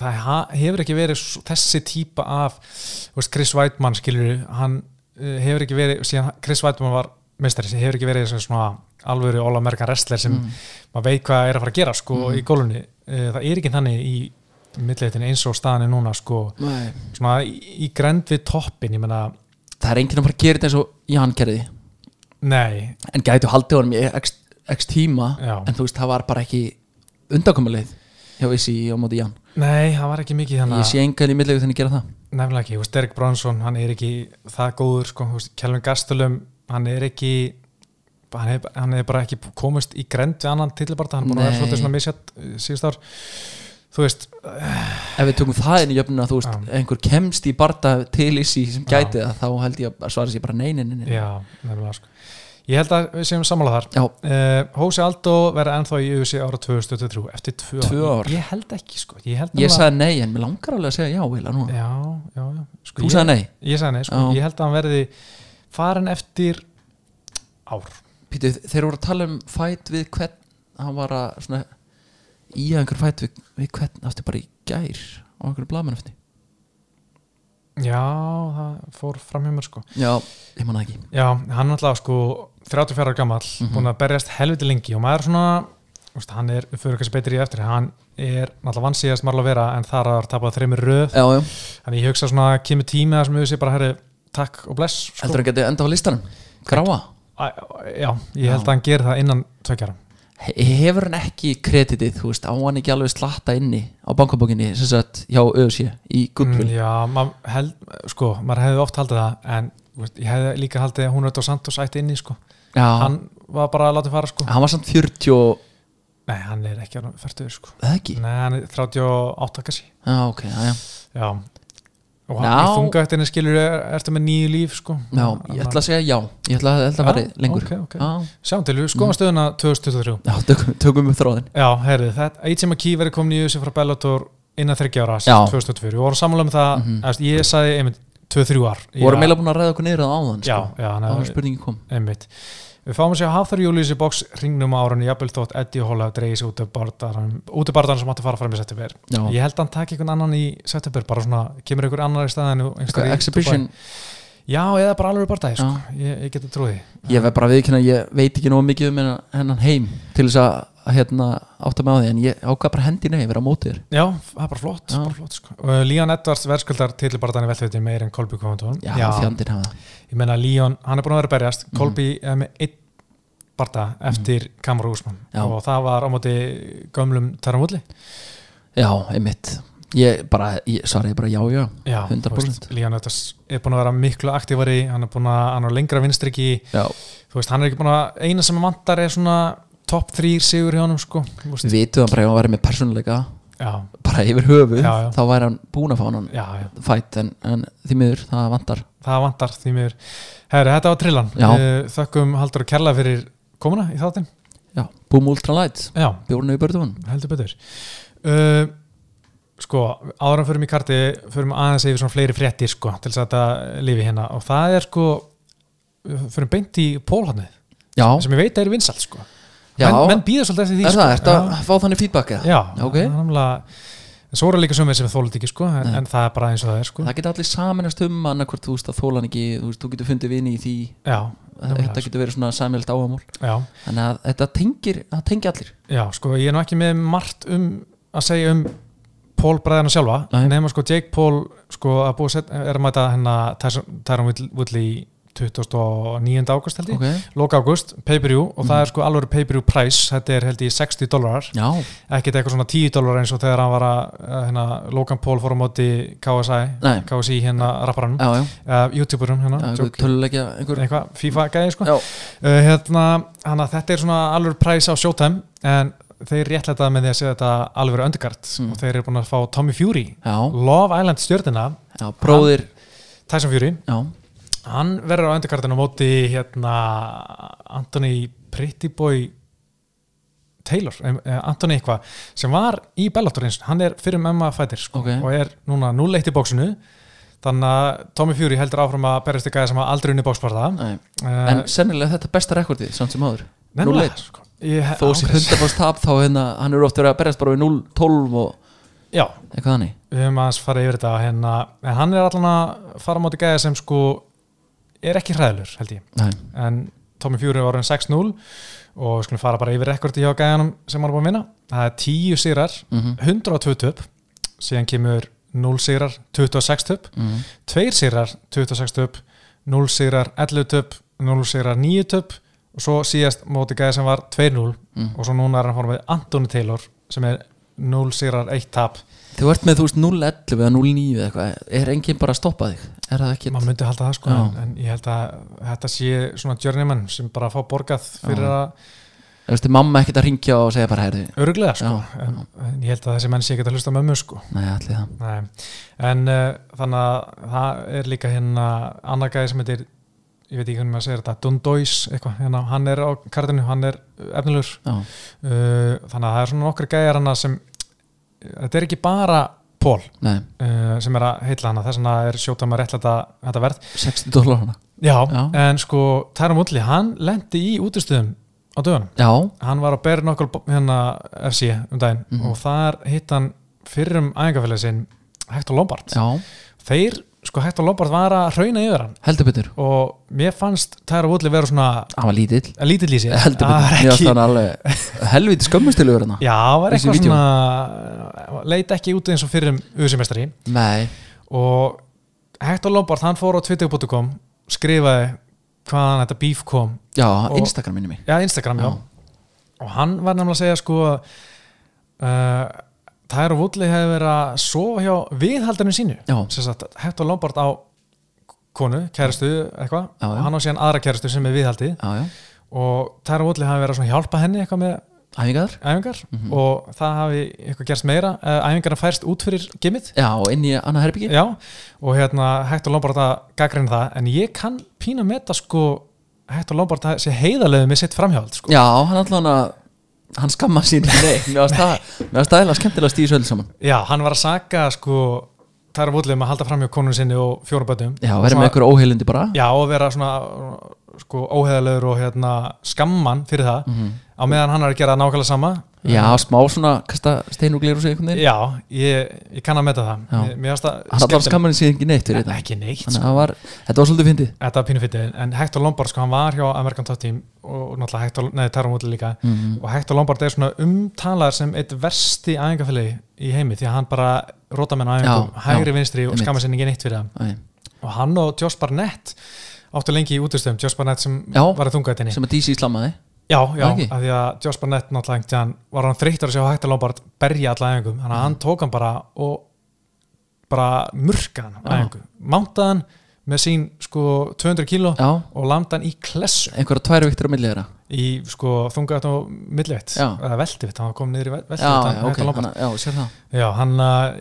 það hefur ekki verið þessi típa af veist, Chris Weidmann skilur hann uh, hefur ekki verið síðan Chris Weidmann var meistari sem hefur ekki verið svona alvöru all-american wrestler sem Mm. maður veit hvað er að fara að gera sko Mhm. í gólunni uh, það er ekki þannig í milliðin eins og staðan er núna sko. Nei. svona í, í grend við toppin ég menna, það er enginn að fara að gera þetta eins og Jan gerði nei en gætu haldið honum í x, x tíma Já. en þú veist það var bara ekki undankomuleið hjá Issi á móti Jan Nei, það var ekki mikið þannig Ég sé engan í millegu þenni gera það Nefnilega ekki, þú veist, Derek Bronson, hann er ekki það góður, sko, þú veist, Kelvin Gastelum hann er ekki hann er, hann er bara ekki komist í grend við annan tillibarta, hann er að vera Nei. svolítið svona misjætt síðust ár þú veist, Ef við tökum það inn í jöfnuna þú veist, Já. einhver kemst í barda til Issi sem gæti það, þá held ég að svara sér bara nei. já, nefnilega sko ég held að við séum sammála þar. Já, uh, Hósi Aldó verða ennþá í UFC ára 2023 eftir tvö, Tvö ár. ég held ekki sko. Ég, ég sagði nei en mér langar alveg að segja já, já, já, já. Sko, Þú sagði nei, ég sagði nei, sko, Já. ég held að hann verði farin eftir ár. Pítu, þeir voru að tala um fæt við hvern? Hann var að svona í að einhver fæt við, við hvern? Aftur bara í gær á einhverju blaman eftir já, það fór fram hjá mér sko. Já, ég manna ekki. Já, hann alltaf sko 34 ára gamall, Mhm. búin að berjast helviti lengi og maður er svona, úst, hann er fyrir kannski betri í eftir, hann er alltaf vansíðast marla að vera en þar að tapað þreymur röð, Já, já, þannig ég hugsa svona kemur tími þar sem við sé bara herri takk og bless sko. heldur hann geti enda á listanum Gráa Já, ég held Já. að hann gerir það innan tveggjara He Hefur hann ekki kreditið, þú veist, á hann ekki alveg slatta inni á bankabókinni sem sagt hjá ÖSJ í Goodwill Já, maður held, sko, maður hefði oft haldið það en veist, ég hefði líka haldið að hún er Santos ætti inni sko, Já, hann, hann var bara að láta fara sko. Var samt 40 og Nei, hann er ekki að færtuður sko. Það ekki? Nei, hann er 38 kannski. Já, ok, já, já. Já. Og Já. hann í þungaðettinni skilur er, ertu með nýju líf sko. Já, ég ætla að segja já. Ég ætla að, að Já, vera lengur. ok, ok. Já, Sjáum til, við skoðum stöðuna 2023 já tökum, tökum upp þráðin Já, heyrðu, þetta AJ McKee verið komin í USA frá Bellator innan 30 ára, Já. 2024 Við vorum sammála um það, mm ég sagði einmitt 2-3 ár Vorum meila búin að ræða okkur niður að áðan Já, sko. já, Áður hann spurningi kom. einmitt Við fáum að sjá Hafþór Július í box ringnum á árunni jafnvel þótt Eddie Hall að dreigja sig út af bardarann út af bardarann sem átti að fara fram í september. Ég held að hann taki einhvern annan í september bara svona, kemur einhver annar í staðinu exhibition? Já, eða bara alveg bardaði, sko. Ég, ég geti trúið. Ég veit bara viðkynna, ég veit ekki nóg mikið um hennan heim til þess að að, hérna, átta mig á því en ég ákvað bara hendi nei, vera á móti þér. Já, það er bara flott, Já. bara flott sko. uh, Leon Edwards verðskuldar til barðan í velþjóti meir en Kolby Covington. Já, fjandinn hafa Ég meina Leon, hann er búin að vera berjast. Mhm. Kolby er með einn barða eftir Kamara Úsmann Já. og það var á móti gömlum Woodley. Já, einmitt. Ég bara, ég, sorry, bara já, já. Já, 100%. þú veist, Leon Edwards er búin að vera miklu aktífari hann er búin að, hann er á lengra vinstriki Já, þú veist, hann er ekki búin að eina sem hann vantar er svona top 3 sigur hjá honum sko, vitum bara ef hann væri með persónuleika bara yfir höfu, Já, já. þá væri hann búin að fá hann fætt en, en því miður, það vantar. Það vantar því mér Herri, þetta var trillan. Þökkum Haldur og Kjalla fyrir komuna í þáttinn. Já, Boom Ultralight, Já, bjórnu í börðun heldur betur. Uh, Sko, áður en förum í karti förum aðeins yfir svona fleiri fréttir sko, til þess að þetta lifi hérna. Og það er sko förum beint í pólhannið Já, sem ég veit er vinsalt sko Já. menn, menn býða svolítið eftir því er sko. það, ertu að fá þannig feedback eða? Já, Ok. það er nefnilega en svo eru líka sömur sem við þólum ekki sko en, en það er bara eins og það er sko Það geta allir saminast um annarkvort, þú veist, að þólan ekki þú veist, þú getur fundið vini í því Já, þetta getur verið svona sko. já, þannig að þetta tengir, það tengir allir já, sko ég er nú ekki með margt um að segja um Pól bræðina sjálfa, Nei. nema sko Jake Paul sko að búið set, er að mæta hennar Tyron Woodley 29. águst held ég. Ok, loka águst, pay-per-view og Mhm. það er sko alveg pay-per-view price, þetta er held ég 60 dólarar, ekkert eitthvað svona 10 dólarar eins og þegar hann var að hérna, Logan Paul fór á móti KSI nei, KSI hérna já, uh, YouTuberum hérna, tölulegja einhver eitthvað FIFA gæði sko. Uh, hérna, hana, þetta er svona alveg price á Showtime en þeir réttlætaði með því að segja þetta alveg undergard Mm. og þeir eru búin að fá Tommy Fury já, Love Island stjörnina já, bróðir. Tyson Fury, Já, hann verður á undergardinu á móti hérna Anthony Pretty Boy Taylor, eh, Anthony eitthvað sem var í Bellator eins hann er fyrir MMA fætir sko, Ok. og er núna 0-1 í bóksinu þannig að Tommy Fury heldur áfram að berjast í gæði sem aldrei unni bóksparða uh, En sennilega þetta besta rekordið, samt sem áður nefnilega 0-1. sko. Ég- Þó ángriðs. 100% tap þá hérna, hann eru oft verið að berjast bara við 0-12 og Já, við höfum aðeins farið yfir þetta hérna, en hann er allan að fara á móti gæði sem sko er ekki hræðlur held ég. Nei, en Tommy Fury var orðin 6-0 og við skulum fara bara yfir rekordi hjá gæðanum sem hann er búin að vinna. Það er 10 sigrar, mhm, 102 töp síðan kemur 0 sigrar 26 töp, mhm. 2 sigrar 26 töp, 0 sigrar 11 töp, 0 sigrar 9 töp og svo síðast móti gæði sem var 2-0 mhm. og svo núna er hann fór með Anthony Taylor sem er 0 sigrar, 1 tap Þú ert með þú veist 0-11 eða 0-9 eða eitthvað Er enginn bara að stoppa þig? Er það ekki maður myndi halda það sko Já. en, en ég held að þetta sé svona journeyman sem bara fá borgað fyrir Já. að Þú veist, mamma ekkert að ringja og segja bara herði öruglega sko Já, en, en ég held að þessi menn sé ekki að hlusta mömmu sko Nei, allir það Nei. en uh, þannig að það er líka hérna annar gæði sem heitir ég veit ekki hvernig maður segir þetta, Dundois eitthvað, hérna, hann er á kartinu, hann er efnilegur Já, uh, þannig að það er svona nokkri gæjar hana sem þetta er ekki bara Pól uh, sem er að heitla hana. Þess vegna er sjóta með rétt þetta, þetta verð. 60 dólar hana. Já, Já. en sko Tærum Ulli, hann lendi í útistöðum á dögunum, Já, hann var að bera nokkur hérna FC um daginn. Mhm. og þar hitt hann fyrrum æfingafélagi sinn Hector Lombard. Já, þeir, sko Hector Lombard var að hrauna yfir hann. Heldur betur. Og mér fannst Tærum Ulli vera svona Hann var lítill. Að lítill í sig. Heldur betur, ekki, varst hann alveg helviti skömmustilugur hana já, það var eitthvað svona leit ekki út eins og fyrrum auðvitað Nei, og Hector Lombard hann fór á twitter.com skrifaði hvaðan þetta beef kom. Já, Og- Instagram minni mig. Já, Instagram, já, Já. og hann var nefnilega að segja sko uh, Tyra Woodley hefði verið að sofa hjá viðhaldinu sínu. Sagt, Hector Lombard á konu, kæristu eitthvað. Og hann á síðan aðra kæristu sem er viðhaldið. Já, já, og Tyra Woodley hafi verið að hjálpa henni eitthvað með æfingar? æfingar. Mhm. og það hafi eitthvað gerst meira. Uh, æfingarna færst út fyrir gimmið Já, og inn í annað herbyggi og hérna Hector Lombard að gaggrina það. En ég kann pína með þetta sko Hector Lombard að sé heiðalegu með sitt framhjáld sko. Já, hann allan að hann skamma sín neitt Mér það, það eða skemmtilega stíðis öll saman. Já, hann var að saka sko Tæra Woodley um að halda fram hjá konun sinni og fjórum bötum Já, verið með einhver óheilindi bara. Já, og vera svona sko óheðalegur og hérna skamman fyrir það. Mhm. á meðan hann er að gera nákvæmlega sama Já, smá svona, kasta steinuglir og einhvern veginn. Já, ég, ég kann að meta það. Mér, finnst það sín ekki neitt Þannig sko. var, þetta var svolítið fyndið. Þetta var pínu fyrir en Hector Lombard sko, hann var hjá American Top Team og náttúrulega Hector, neði Woodley líka. Mhm. og Hector Lombard er svona umtalaðar sem eitt versti æfingafélagi í heimi því að hann bara róta menn á æfingum hægri já, vinstri og skamma sinni ekki neitt fyrir það. Æ, og hann og Josh Barnett áttu lengi í útistöðum, Josh Barnett sem Já. var að þunga þetta Sem að DC slammaði já, já, af því að Josh Barnett náttúrulega var hann þreyttur að sjá Hector Lombard berja alla æfingum, þannig að hann tók hann bara og bara murka hann á Já. æfingu, mántaði hann með sín sko 200 kíló og landa hann í klessu. Einhverja tvær viktur á millið þeirra. Í sko þunga þetta og millivitt Já. eða veldivitt, hann kom niður í veldivitt Já, já, ok, hana, já, sér það. Já, hann uh,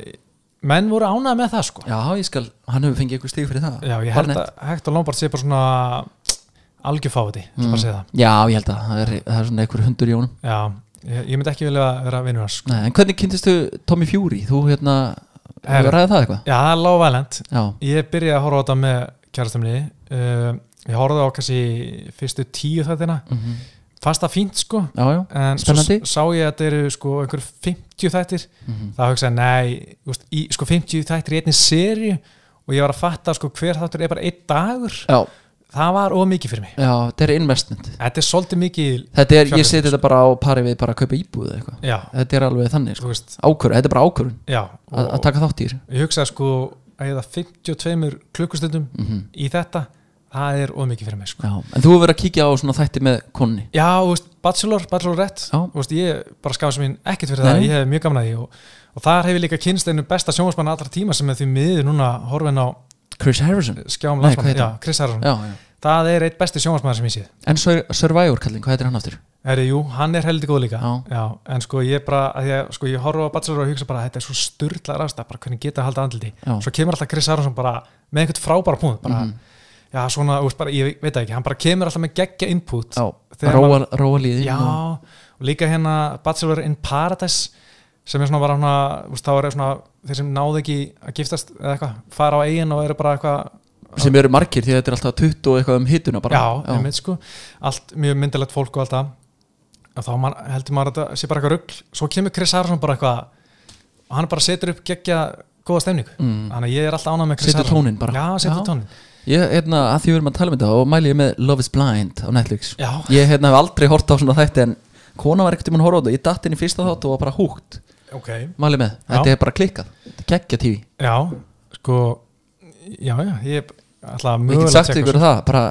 menn voru ánægð með það sko. Já, ég skal, hann hefur fengið einhver stíg fyrir það. Já, ég held að Hector Lombard sé bara svona algjörfáti, mm. Já, ég held að það er, það er svona einhver hundur í honum. Já, ég, ég myndi ekki vilja vera vinnur hans sko. Nei, En hvernig kynntistu Tommy Fury? Þú hérna, hefur ræðið það eitthvað? já, það er lágvælend Já, ég byrjaði að horfa á þetta með kærastamni uh, ég horfði á kannski fyrstu tíu þættina. Mm fannst það fínt sko. Já, já. En Spennandi. svo sá ég að þetta eru sko einhver 50 þættir. Mhm. það hugsaði, nei, veist, í, sko 50 þættir í einni serju og ég var að fatta sko hver þáttur er bara einn dagur. Já, það var of mikið fyrir mig. Já, þetta er investment. Þetta er svolítið mikið Þetta er, ég seti þetta bara á pari við bara að kaupa íbúð eða eitthvað. Þetta er alveg þannig, sko. Ákvörð, þetta er bara ákvörðun að, taka þátt í þessu. ég hugsaði sko að ég það 52 klukkustundum mm í þetta það er of mikið fyrir mig sko. Já, en þú hefur verið að kíkja á svona þætti með konni. Já, veist, Bachelor, Bachelorette veist, ég bara skafði sem mín ekkert fyrir Nei. það ég hef mjög gaman að því og, og þar hef ég líka kynst einu besta sjónvarsmann allra tíma sem er því miður núna horfin á Chris Harrison skjáum landsmann, já? Chris Harrison Já, já það er eitt besti sjónvarsmann sem ég séð En Sur- Survivor kallinn, hvað heitir hann aftur? Heri, jú, hann er heldur góð líka Já. en sko ég bara, ég, sko ég horfa á Bachelor og hugsa bara þetta er svo styrla rasta bara hvernig geta að halda andliti svo kemur alltaf Chris Harrison bara með einhvern frábæra punkt bara, Mhm. já svona, bara, ég veit ekki, hann bara kemur alltaf með geggja input róa líði já, og líka hérna Bachelor in Paradise sem er svona bara svona, úst, þá er svona þeir sem náðu ekki að giftast eða eitthvað, fara á eigin og eru bara eitthvað sem eru margir því þetta er alltaf 20 og eitthvað um hituna bara. Já, einmitt sko. Allt mjög myndilegt fólk og allt það. Og þá man, heldur maður að þetta sé bara eitthvað rugg svo kemur Chris Harrison bara eitthvað og hann bara setur upp geggja góða stemningu. Mm. þannig að ég er alltaf ánægð með Chris Setur Harrison. tóninn bara. já, setur Já. tónin Ég, hérna, að því við erum að tala um þetta og mæli ég með Love is Blind á Netflix. Já, Ég hérna, hef aldrei hort á svona þætti en kona var ekkert um á þetta. Ég datt inn í fyrsta þátt og var bara húgt ok. Mæli með, Já. þetta er bara klikkað Þetta er geggja tífi já, sko já, já, ég alltaf Ég mögulega sagt ykkur það bara,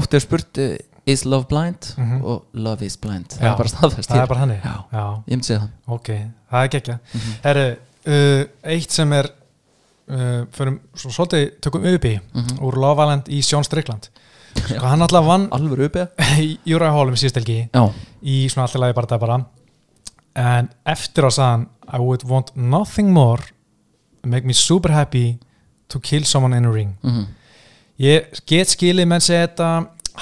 oft er spurt eh, is love blind? Mhm. og love is blind það Já, er bara staðfest það er bara þannig. Já. Ég myndi segja það. Ok, það er gekkja Mhm. Herru, uh, eitt sem er uh, fyrir svo svolítið tökum auðbi Mhm. úr Love Island í Sjón Strikland sko, hann alltaf vann Júra Hólum já, í svona alltaf lagi bara það bara en eftir á saðan I would want nothing more make me super happy to kill someone in a ring. Mhm. Ég get skilið menn segja þetta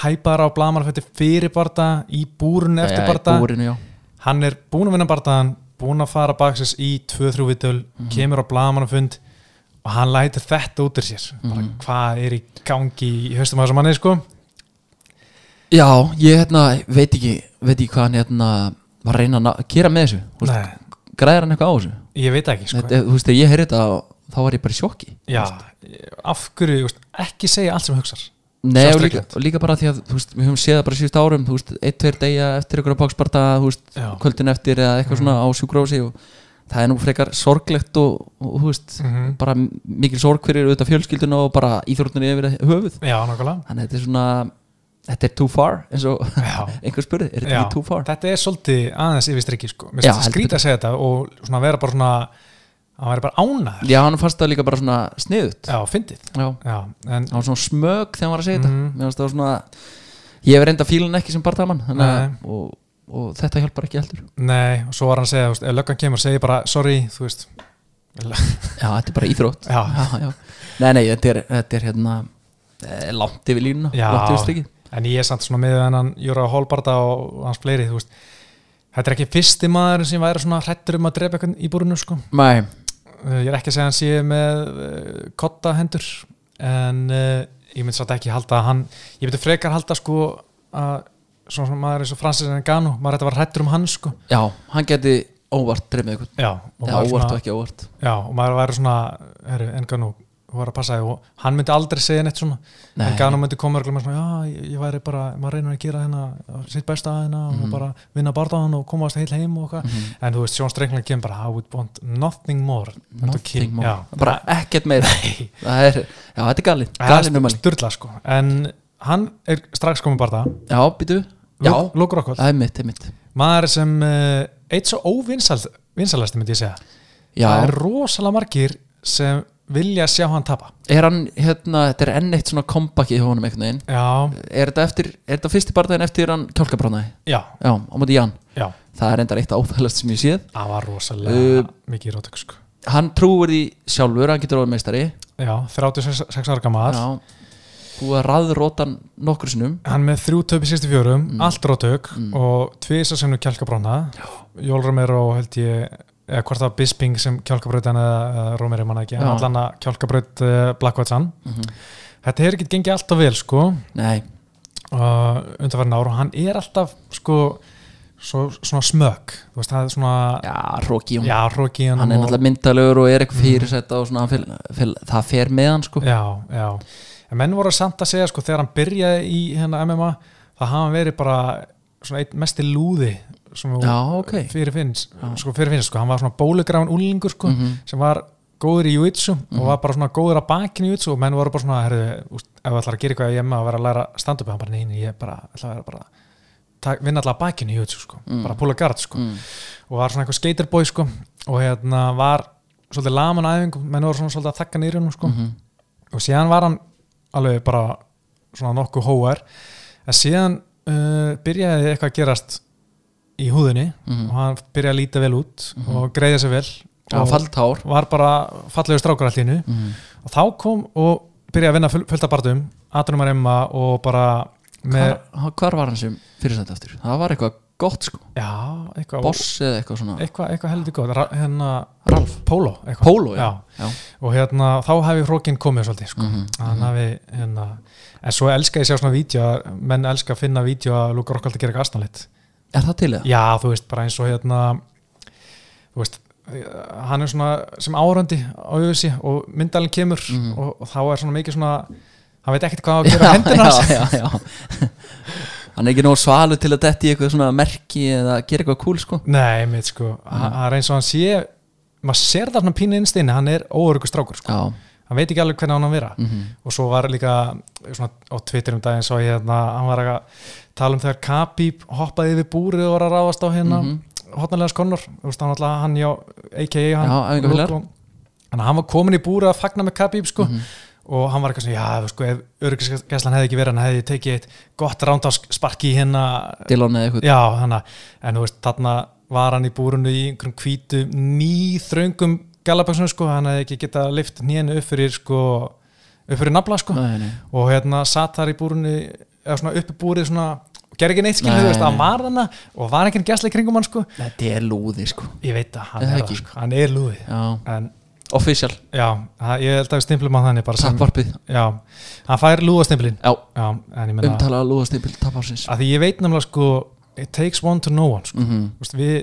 hæpar á blamarfætti fyrir barða í búrun eftir Já, í barða búrinu, hann er búin að vinna barðan búin að fara baksins í 2-3 vitul Mhm. kemur á blamarfund og hann lætur þetta út úr sér. Bara Mhm. hvað er í gangi í höstum að þessum manni sko? Já, ég hérna, veit ekki veit ekki hvað hann hérna var að reyna að gera með þessu. Veist, græðir hann eitthvað á þessu? Ég veit ekki sko. Þetta, þú veist, þegar ég heyrði þetta þá var ég bara í sjokki. Já, af hverju, ekki segja allt sem hugsar. Nei, og líka, og líka bara því að veist, við höfum séð það bara síðust árum þú veist, eitt, tveir degja eftir ykkur að bóksparta þú veist, Já. kvöldin eftir eða eitthvað svona á sjúkrósi og það er nú frekar sorglegt og, og þú veist, Mhm. bara mikil sorg fyrir auðvitað fjölskylduna og bara íþróttunni yfir höfuð. Já, nákvæmlega. Þannig að þetta er svona þetta er too far eins og Já. einhver spurði, er þetta Já, ekki too far? þetta er svolítið aðeins yfir strikki sko. mér Já, finnst heldur skrítið að segja þetta og svona vera bara svona að vera bara ánæður Já, hann fannst það líka bara svona sniðut já, fyndið Já, já, hann var svona smög þegar hann var að segja Mhm. þetta Mér fannst það svona ég hef reynda fílun ekki sem bardamann Nei. og, og þetta hjálpar ekki heldur nei, og svo var hann að segja þú veist, ef löggan kemur, segi bara sorry þú veist, Já, þetta er bara íþrótt Já. já. Nei, nei, þetta er, þetta er hérna eh, langt yfir línuna Já. langt yfir strikið en ég er samt svona með hennan Júra Hólbarda og hans fleiri veist, þetta er ekki fyrsti maður sem væri svona hrættur um að drepa eitthvað í búrinu sko. Nei, Uh, ég er ekki að segja að hann sé með uh, kotta hendur en uh, ég myndi satt ekki halda að hann ég myndi frekar halda sko að svona, svona maður eins og Francis Ngannou maður ætti að vera hrættur um hann sko. Já, hann geti óvart dreifið eitthvað já, Já, óvart og ekki óvart. Já, og maður væri svona herru, Ngannou, þú var að passa þig og hann myndi aldrei segja neitt svona. Nei. Ngannou myndi koma og svona, já, ég, væri bara maður reynir að gera hérna sitt besta að hérna Mhm. og bara vinna barðaðan og komast heil heim og hvað en þú veist, Sjón Strengling kemur bara I would want nothing more. Nothing more. já, Bara ekkert meira. Það er, já, þetta er galið. Galið er numali styrla sko. En hann er strax komin bara það Já, býtu Já, Lókur okkur það er mitt, það er mitt. Maður sem uh, eitt svo óvinsalasti myndi ég segja. Já, Það er rosalega margir sem vilja sjá hann tapa. Er hann, hérna, þetta er enn eitt svona comeback í honum einhvern veginn. Já, Er þetta eftir, er þetta fyrsti barðin eftir hann kjálkabránaði? já, Já, á móti Jan. Já. Það er enda eitt áþælast sem ég séð. Það var rosalega Uh, mikið rótök sko. Hann trúir því sjálfur, hann getur orðið meistari. Já, 36 ára gammal Já, búið að raðróta hann nokkur sinnum. Hann með þrjú töp í 64 Mm. allt rótök og tvisa sem nú kjálkabrána Jólrumir og held ég eða hvort það var Bisping sem kjálkabraut eða Rómeri manna ekki, en allan að kjálkabraut uh, Blackwoodsan Mhm. Þetta hefur ekki gengið alltaf vel sko. Nei, uh, undanverðin ár og hann er alltaf sko svo, svona smög. Þú veist er svona já, hróki Hann er náttúrulega myndalegur og er eitthvað fyrirsætt og svona, fel, fel, það fer með hann sko. Já, já. En menn voru samt að segja sko þegar hann byrjaði í hérna MMA það hafa verið bara svona einn mesti lúði sem Já, ok. fyrir finns sko, fyrir finns sko, hann var svona bólugrafin úlingur sko, Mhm. sem var góður í jiu-jitsu og var bara svona góður að bakinu í jiu-jitsu og menn voru bara svona, herðu, úst, ef þú ætlar að gera eitthvað MMA að vera að læra stand-up hann bara neini, ég bara, ætla að vera bara tak, vinna alltaf bakinu í jiu-jitsu sko, bara púla gard sko mm. og var svona eitthvað skaterboy sko og hérna var svolítið laman æfingu menn voru svona svolítið að þakka nýrjunum Mhm. sko og síðan var hann alveg bara svona nokkuð hóar en síðan uh, byrjaði eitthvað að gerast í húðinni Mhm. og hann byrjaði að líta vel út og greiða sér vel Já, og var bara fallegur í hennu mm. og þá kom og byrjaði að vinna full- fullt af barðum aðrunumar emma og bara með, hvar, hvar var hann sem fyrirsætt aftur? Það var eitthvað gott sko já, eitthvað Boss eða eitthvað svona eitthvað, eitthvað heldur gott hérna, Ralf Pólo. Pólo, já, já. og hérna þá hefði hrókin komið svolítið sko. Mhm, hann hafi hérna en svo elska ég sjá svona að menn elska að finna vídeo að Luka Rokkald að gera eitthvað aðstæðanleitt Er það til eða? já þú veist bara eins og hérna þú veist hann er svona sem árandi á auðvisi og myndalinn kemur Mhm. og, og þá er svona mikið svona hann veit ekkert hvað að gera hendina já, já, já. Hann er ekki nóg svalur til að detti eitthvað svona merki eða gera eitthvað cool sko nei, mitt sko Mhm. hann hann er eins og hann sé maður sér það svona pínu innst inni hann er óörugur strákur sko Já, hann veit ekki alveg hvernig á hann að vera Mhm. og svo var líka svona, á Twitter um daginn svo ég hérna, hann var að tala um þegar Khabib hoppaði yfir búrið og var að ráðast á hérna mm Mhm. hotnarlega skonur, þú veist, hann alltaf hann já, a.k.a. hann þannig að hann var komin í búrið að fagna með Khabib sko Mhm. og hann var eitthvað svona, já, sko, ef öryggisgæslan hefði ekki verið, hann hefði tekið eitt gott rándásparki í hérna Dillon eða eitthvað já, hann en þú veist, þarna var hann í búrunu í einhverjum hvítu nýþröngum galaböksum, sko, hann hefði ekki getað lift nýjenu upp fyrir, sko upp fyrir nafla, sko, Nei, nei. og hérna satt þar í búrunu, eða svona uppi búrið svona, og gerði ekki neitt skil, þú veist, var þarna og var ekki gæsla í kringum hann, sko. Þetta er lúði sko. Ég veit að hann Er sko, hann er lúði. En, official, já, ég held að við stimplum að þannig tapvarpið já, hann fær lúðastimplin Já, já, en ég meina umtala lúðastimpil tapvarsins að því ég veit nefnilega sko it takes one to know one sko. Mhm. Þú veist, við,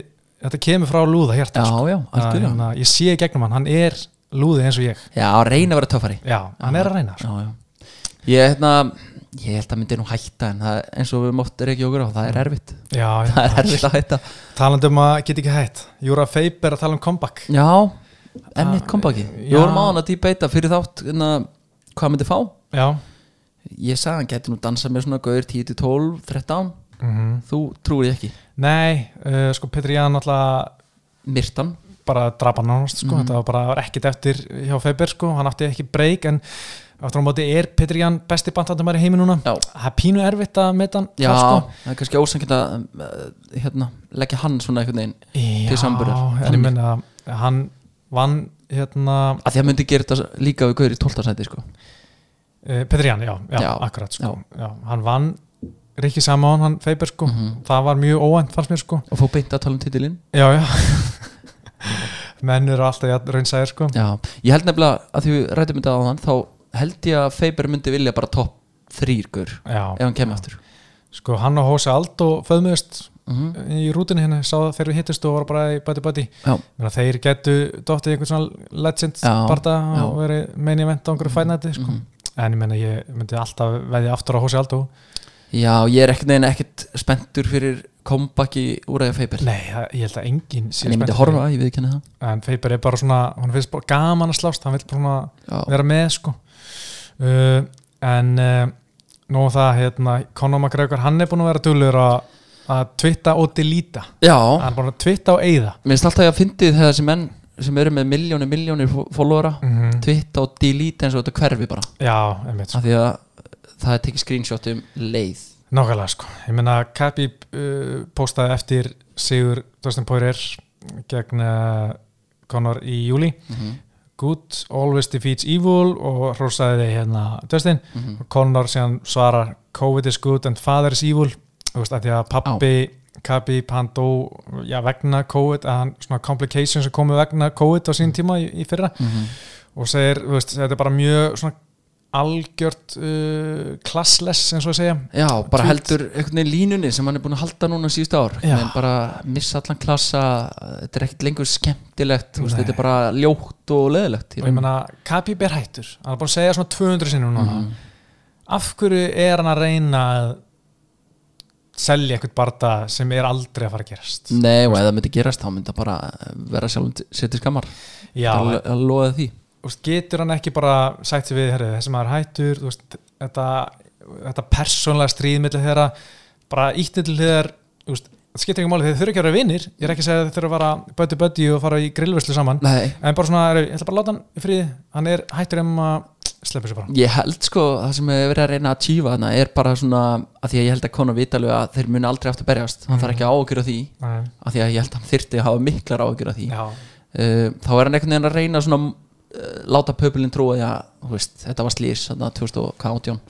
þetta kemur frá lúða Já, hjarta sko. já, algjörlega. hérna, ég sé gegnum hann, hann er lúði eins og ég. Já, reyna að vera töffari. Já, hann er að reyna sko. Já, já. Ég, hérna, ég held að myndi nú hætta en það, eins og við móttum ekki okkur á, það er erfitt. Já, já, Það er erfitt að hætta. Talandi um að geta ekki hætt. Júra Feib er að tala um comeback. Já, enn eitt kompaki Já. Við vorum á hann að dýbeita fyrir þátt hérna, hvað myndi fá. Já, Ég sagði hann geti nú dansað með svona gauður 10 til 12, 13 mm Þú trúir ég ekki nei uh, sko Petri Ján alltaf Myrtan bara drapa nánast sko, Mhm. þetta var bara ekkit eftir hjá Feiber sko, hann átti ekki breyk en aftur á móti er Petri Ján besti bandhandumar í heimi núna Já, það er pínu erfitt að meta hann já sko. það er kannski ósangjönd að uh, hérna, leggja hann svona einhvern veginn Já, til samanburðar. en ég meina hann vann hérna að því að myndi gera þetta líka við gauður í 12. sæti sko. uh, Petri Ján, já, já, Já, akkurat sko. já. hann vann Rikki Samán, hann Feiber sko. Mhm. það var mjög óvænt fannst mér sko. Og fó beint að tala um titilinn. Já, já. Menn eru alltaf ja, raunsæðir sko. Já, ég held nefnilega að því við rættum þetta á hann þá held ég að Faber myndi vilja bara topp þrýr gaur já, ef hann kemur aftur. Sko hann og Hósi Aldo föðmuðust mm í rútinu hérna, sá það þegar við hittust og voru bara í bæti bæti þeir getu dottið einhvern svona legend barða og verið meini event á einhverju fænæti sko. Mhm. en ég menna ég myndi alltaf veðja aftur á Hósi Aldo Já ég er ekkert neginn ekkert spenntur fyrir kompaki úr eða Faber nei, ég held að enginn sé en ég myndi spenntur horfa, ég ekki henni það. En Feiber er bara svona, hann finnst bara gaman að slást hann vil bara Já, vera með sko. Uh, en uh, nú það hérna Conor McGregor, hann er búin að vera duglegur að að twitta og delita Já. Hann er búin að twitta og eyða. Mér finnst alltaf að fyndið þegar þessi menn sem eru með miljónir, miljónir followera mm -hmm. twitta og delete eins og þetta hverfi bara. Já, einmitt sko. af því að það er tekið screenshot um leið. Nákvæmlega sko, ég meina Khabib uh, postaði eftir Sigur Dustin Poirier gegn uh, Conor í júli mm good always defeats evil og hrósaði þið hérna Dustin. -hmm. og Conor svarar COVID is good and father is evil. Þú veist að því að pappi Khabib hann dó já, vegna COVID að hann svona complications sem komu vegna COVID á sín tíma í, í fyrra. Mhm. og segir, þú veist, þetta er bara mjög svona algjört uh, classless eins og að segja. Já, bara Tweet. heldur einhvern veginn línunni sem hann er búin að halda núna síðustu ár. En bara missa allan klassa þetta er ekkert lengur skemmtilegt veist, þetta er bara ljótt og leðilegt og ég meina, Khabib er hættur. Hann er búin að segja svona 200 sinnum núna. Mhm. af hverju er hann að reyna að selja eitthvað barda sem er aldrei að fara að gerast? Nei, og ef það myndi gerast þá myndi það bara vera sjálfum sér til skammar. Já, að, loða því veist, getur hann ekki bara sagt sér við, herri, þessi maður hættur veist, þetta, þetta persónlega stríðmiðli þeirra bara ítti til þeir það skiptir ekki máli, þeir þurfa ekki að vera vinnir ég er ekki að segja að þeir þurfa að vara buddy og fara í grillvöslu saman, Nei, en bara svona ég ætla bara að láta hann í friði, hann er hættur um að sleppa sér bara. Ég held sko það sem hefur verið að reyna að tífa þarna er bara svona að því að ég held að konu vita alveg að þeir muni aldrei aftur berjast. Hann þarf ekki að ágjöra því Nei. að því að ég held að hann þyrfti að hafa miklar ágjöra því. Uh, þá er hann einhvern veginn að reyna svona láta pöpulinn trúa því að veist, þetta var þarna 2018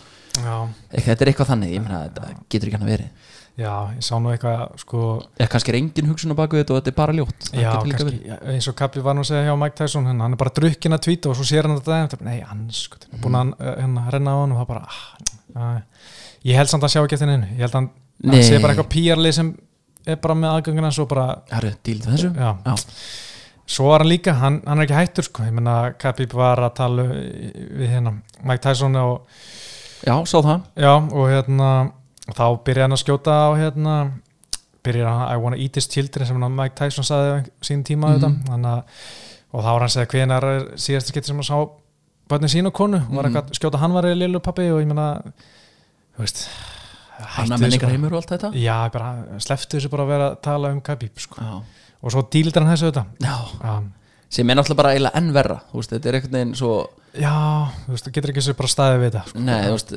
já, Eitthvað, þetta er eitthvað þannig, ég meina þetta getur ekki hann að verið. Já, ég sá nú eitthvað sko, eða kannski er engin hugsun á baku þetta og þetta er bara ljótt já, kannski já, eins og Kappi var nú að segja hjá Mike Tyson hann hann er bara drukkin að tvíta og svo sér hann þetta nei, hann sko, búin að hérna, renna á hann og það bara ah, ég held samt að sjá ekki eftir neinu. Ég held að hann, hann sé bara eitthvað PR-lið sem er bara með aðgangina svo bara, Herru, já, Já. Svo var hann líka hann, hann er ekki hættur sko, ég menna Kappi var að tala við hérna Mike Tyson og Já, sá það. Já, og hérna þá byrjaði hann að skjóta á hérna byrjaði hann I wanna eat his children sem hann Mike Tyson saði á sín tíma mm. þetta, þannig að og þá var hann að segja hvenar síðasta skipti sem hann sá börnin sín og konu, hún var Mhm. eitthvað að skjóta hann var í lilu pappi og ég meina þú veist Hanna menningar heimur og allt þetta? Já, bara sleftu þessu bara að vera að tala um Khabib sko. Já, og svo díldir hann þessu þetta já. um, sem er náttúrulega bara eiginlega enn verra. Þú veist, þetta er einhvern veginn svo Já, þú veist, þú getur ekki svo bara staðið við þetta sko. Nei, þú veist,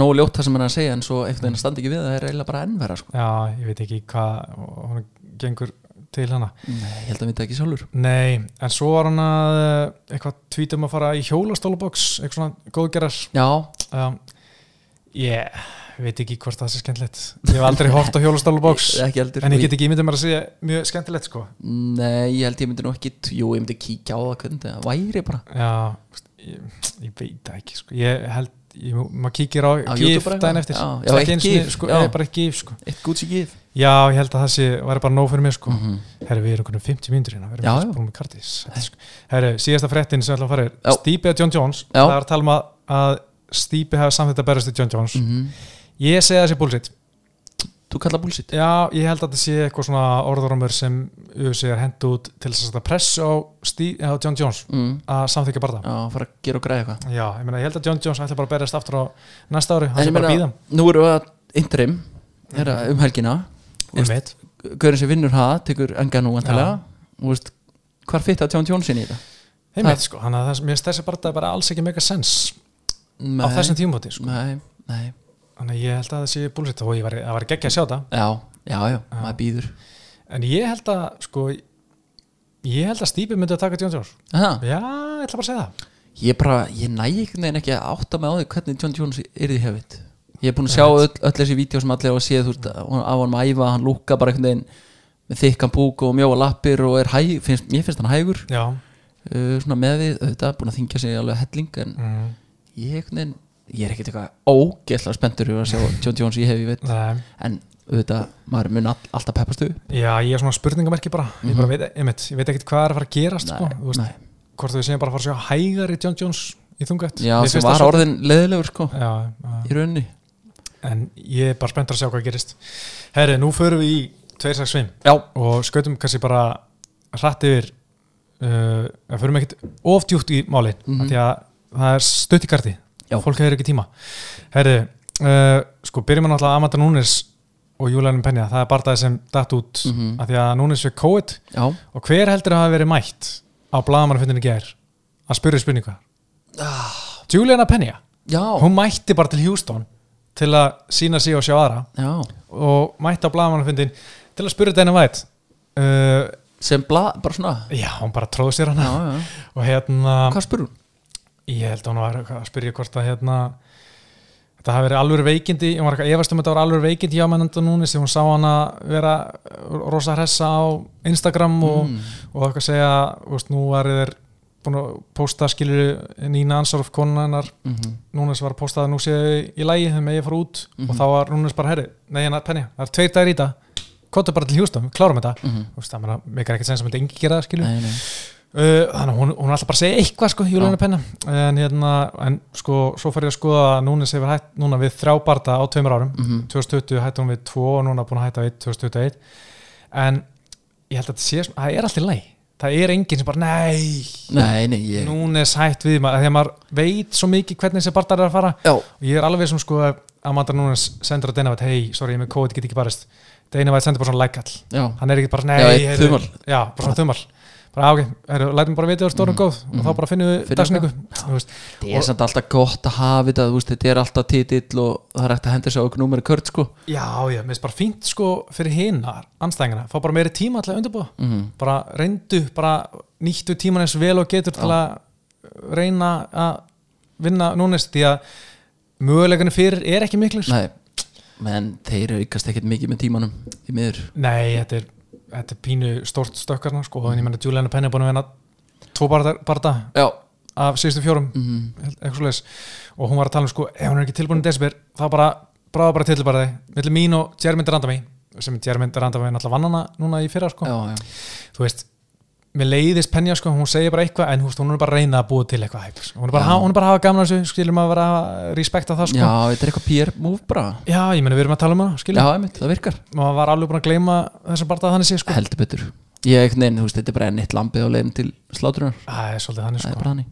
nógu ljótt það sem hann er að segja en svo einhvern veginn að standa ekki við það er eiginlega bara enn verra sko. Já, ég veit ekki hvað hún gengur til hana. Nei, ég held að við þetta ekki sjálfur. Nei, en svo var hann að eh, eitthvað tvítum að fara í hjólastólabóks eitthvað svona góðgerðar. Já, um, Ég veit ekki hvort það sé skemmtilegt Ég hef aldrei hort á heldur en ég get ekki ímyndið mér að segja mjög skemmtilegt sko Nei, ég held ég myndi nú ekki Jú, ég myndi kíkja á það hvernig það væri bara Já, ég, ég veit það ekki sko. Ég held, ég, maður kíkir á, Á gif eitthvað? eftir Já, já, ekki eins gif, sko, já. ég bara gif sko. Eitt Gucci gif Já, ég held að það sé, væri bara nóg fyrir mig sko. Mhm. Herri, við erum konum 50 mínútur hérna, við erum búin með kartis sko. Herri, síðasta fréttin sem ætla að fara er það er Mhm. Ég segi það sé bullshit. Þú kallar bullshit? Já, ég held að þetta sé eitthvað svona orðurómur sem UFC er hendt út til að setja press á, Stí, á John Jones mm. að samþykja barða. Já, fara að gera og græða eitthvað. Já, ég meina, ég held að John Jones ætla bara að berast aftur á næsta ári, hann sé bara að býða nú erum við að interim er að um helgina. Gaurin sem vinnur það, tekur enga nú hvar fitt að John Jones inn í þetta? Veit sko, hann að það, þessi barða bara alls ekki mega sens á þessum tímóti sko. Nei, nei Þannig ég held að það sé bullshit og ég var, það var geggja að sjá það Já, já, já, maður býður En ég held að, sko ég held að Stípi myndi að taka John Jones. Aha. Já, ég ætla bara að segja það. Ég bara, ég næ einhvern veginn ekki að átta mig á því hvernig John Jones er því hefðið Ég er búin að sjá öll, öll þessi vídeo sem allir á að séð þú veist, af honum að æfa, hann lúka bara einhvern veginn með þykkan búk og mjóa lappir og er hæg, finnst, mér finnst hann hægur. Já, uh, svona með við, auðvitað, búin að þingja sig alveg helling en mm, ég einhvern veginn, ég er ekkert eitthvað ógeðslega spenntur að sjá John Jones í hefi, nei. En auðvitað, maður mun all, alltaf peppastu Já, ég er svona spurningamerki bara. Ég bara veit, einmitt, ég veit ekkert hvað er að fara að gerast sko. Þú veist, Mhm. nei. Hvort við séum bara að fara að sjá hægari John Jones í þungætt Já, sem var orðin leðilegur sko, Já, já, í rauninni. En ég er bara spenntur að sjá hvað gerist. Herri, nú förum við í tveir slags svim Já, og skautum kannski bara hratt yfir uh, að förum ekkert ofdjúpt í málin mm Mhm. því að það er stutt í karti Já. fólk hefur ekki tíma. Herri, uh, sko byrjum við náttúrulega Amanda Núnes og Júlianum Penja. Það er bardaði sem datt út mm Mhm. að því að Núnes við COVID. Já. Og hver heldur að hafa verið mætt á blagamannfundinu ger að spyrja spurningu Ah. Juliana Penja, Já, hún mætti bara til Houston til að sína sig og sjá aðra. Já. Og mætti á blagamannfundin til að spyrja Dana White. Uh, sem bla, bara svona? Já, hún bara tróði sér Já, hana. Já, og hérna, hvað spurur hún? Ég held að hún var að spyrja hvort að hérna þetta hafi verið alveg veikindi, hún var eitthvað efast um að þetta var alveg veikindi hjá mennanda núni sem hún sá hana vera rosa hressa á Instagram og, Mm. og eitthvað segja, veist, nú var þeir búin að posta skilur Nína Ansarf konan hennar Mhm. Núnes var að posta að nú séu í lægi með ég fara út Mhm. og þá var Núnes bara herri, nei hérna penni, það er tveir dagar í þetta kóttu bara til hjústum, klárum þetta Mhm. þú veist, það meikar ekkert sem sem þetta engi gera það skilur Nei, nei. Uh, þannig að hún, hún er alltaf bara að segja eitthvað sko, Júlíana Já. penna en hérna, en sko, svo fær ég að skoða að Núnes hefur hætt núna við þrjá barda á tveimur árum. Mhm. 2020 hætti hún við tvo og núna búin að hætta við 2021 en ég held að þetta sé, svona- það er alltaf læg það er enginn sem bara, nei. Nei, nei, ég Núnes hætt við maður, að maður veit svo mikið hvernig þessi barndar er að fara. Já, og ég er alveg sem sko að Amanda Núnes sendur að White, hei, sorry, ég með COVID, get ekki barist. White sendur bara svona lækall hann er ekki bara, nei, Já, eitt heyrðu- þumal. já, bara svona þumal bara, ok, lætum bara vita er stórum góð og þá bara finnum við dagsningu það. Er samt alltaf gott að hafa þetta, veist, þetta er alltaf titill og það er hægt að henda sér á okkur númeri kört, sko. Já, já, mér finnst bara fínt sko fyrir hinnar anstæðingina, fá bara meiri tíma að undirbúa. Mhm. bara reyndu, bara nýttu tíman eins vel og getur til að reyna að vinna Núnes því að mögulegan fyrir er ekki Nei, menn þeir aukast ekkert mikið með tímanum í miður. Nei, þetta er, þetta er pínu stórt stökkarna sko, en ég menna Juliana Penn er búin að vinna tvo barða, barða af síðustu fjórum eitthvað svoleiðis. Og hún var að tala um sko, ef hún er ekki tilbúin í desember þá bara, bráða bara tilbarði millir mín og Jermyn Randami sem Jermyn Randami er náttúrulega vann hana núna í fyrra sko. já, já. Þú veist, mér leiðist Penja sko, hún segir bara eitthvað en hún er bara reyna að búa til eitthvað hæp sko. hún, er bara, Já. hún er bara að hafa gaman að þessu skilum að vera að respekta það sko. Já, þetta er eitthvað PR move bara. Já, ég menna við erum að tala um hana Já, skilum, einmitt, það virkar. Maður var alveg búin að gleyma þessar barða þannig sé sko. Heldur betur. Ég einhvern veginn, þú veist, þetta er bara nýtt lambið á leiðin til slátrunar það er svolítið þannig það er sko. bara hannig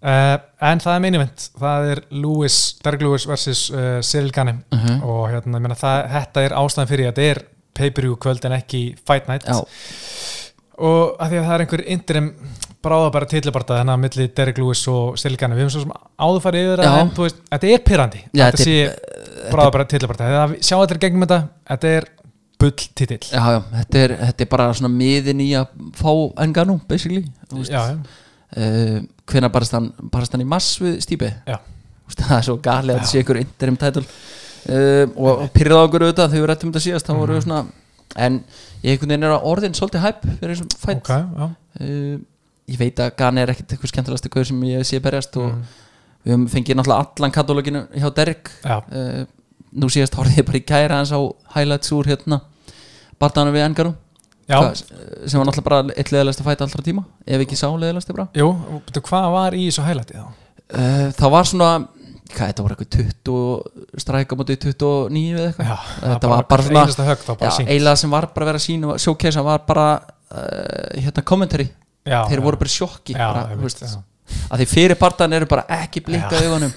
Menna uh, en það er meinivend, það er Lewis, Derek Lewis versus uh, Cyril Ganem uh -huh. og hérna, ég meina, það, þetta er ástæðan fyrir að þetta er pay-per-view kvöld en ekki fight night. Já, og að því að það er einhver interim bráðabæra tillibarta þennan að milli Derek Lewis og Cyril Ganem, við höfum svo sem áður farið yfir það en veist, þetta er pyrrandi þetta sé er- bráðabæra tillibarta sjá þetta er gegnum þetta, þetta er bull titill. Já, já, þetta er, þetta er bara svona miðin í að fá Enganu, basically þú veist. já, já. Hvenær barist hann, barist hann í mass við veist, það er svo galið að þetta sé ykkur interim title. Uh, og, og pyrrða okkur auðvitað þegar við rættum þetta síðast þá voru Mhm. við svona en ég einhvern veginn er að orðin svolítið hæpp fyrir þessum fætt ok, já. Uh, ég veit að Gani er ekkert eitthvað skemmtilegast ykkur sem ég sé berjast og Mm. við höfum fengið náttúrulega allan katalóginu hjá Derek. Uh, nú síðast horfði ég bara í kæra hans á highlights úr hérna barndanum við Engaru já. sem var náttúrulega bara eitt leðilegast að fæta allra tíma ef ekki sá leðilegast bara. Jú, betur, hvað var í þessu hælæti þá? uh, það var svona hvað þetta var eitthvað 20 stræk á móti 29 eða eitthvað? Já, Þetta var bara svona- högg þá bara Já, eiginlega sem var bara að vera sín og showcase var bara uh, hérna commentary. Já, þeir voru bara sjokki já, bara, veist, að því fyrir partan eru bara ekki blikka Já. augunum.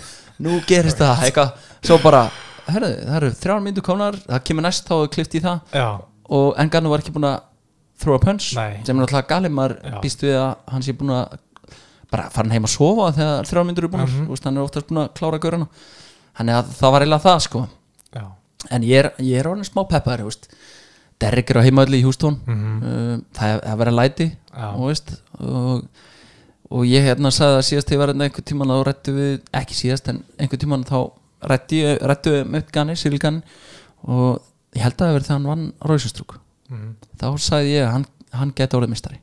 Nú gerist það eitthvað. Svo bara, herru, það eru þrjár myndu komnar það kemur næst þá klift í það. Og Enganu var ekki búin að throw a punch Nei. sem er náttúrulega Já. býst við að hann sé búin að bara fara heim að sofa þegar þrjár myndur eru búin mm Mhm. hann er oftast búin að klára göruna þannig að það var eiginlega það sko já. en ég er, ég er orðin smá peppar. Derrick er á heimaðli í Hjústón Mhm. uh, það er að vera læti og, veist, og, og ég hérna sagði að síðast ég var hérna einhvern tíman þá rættu við, ekki síðast en einhvern tíman þá rættu við með Gani, Cyril Gani og ég held að það hafi verið þegar hann vann Róisastrúk Mhm. þá sagði ég að hann, hann geti orðið mistari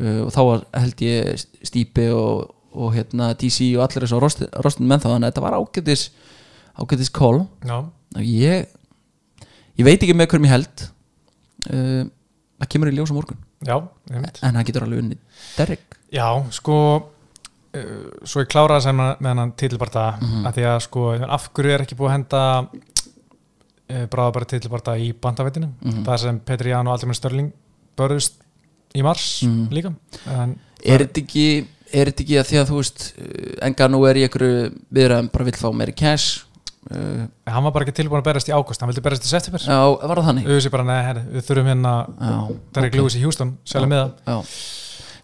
uh, og þá var, held ég Stípi og, og hérna DC og allir þessu rostin, rostin menn þá þannig að þetta var ágætis ágætis og ég ég veit ekki með hverjum ég held uh, það kemur í ljós á morgun. Já, en hann getur alveg unni Derek. Já, sko uh, svo ég kláraði sem með hann titilbarta Mhm. að því að sko, af hverju er ekki búið að henda uh, bráðabæra titilbarta í bandaveitinu Mhm. það sem Petri Ján og Aldrimur Störling börðust í mars Mhm. líka. En, er þetta ekki er þetta ekki að því að þú veist uh, enga nú er í einhverju viðræðum bara vill fá meiri cash uh, hann var bara ekki tilbúin að berast í águst hann vildi berast í september. Það bara, við þurfum hérna Derek ok. Lewis í það já,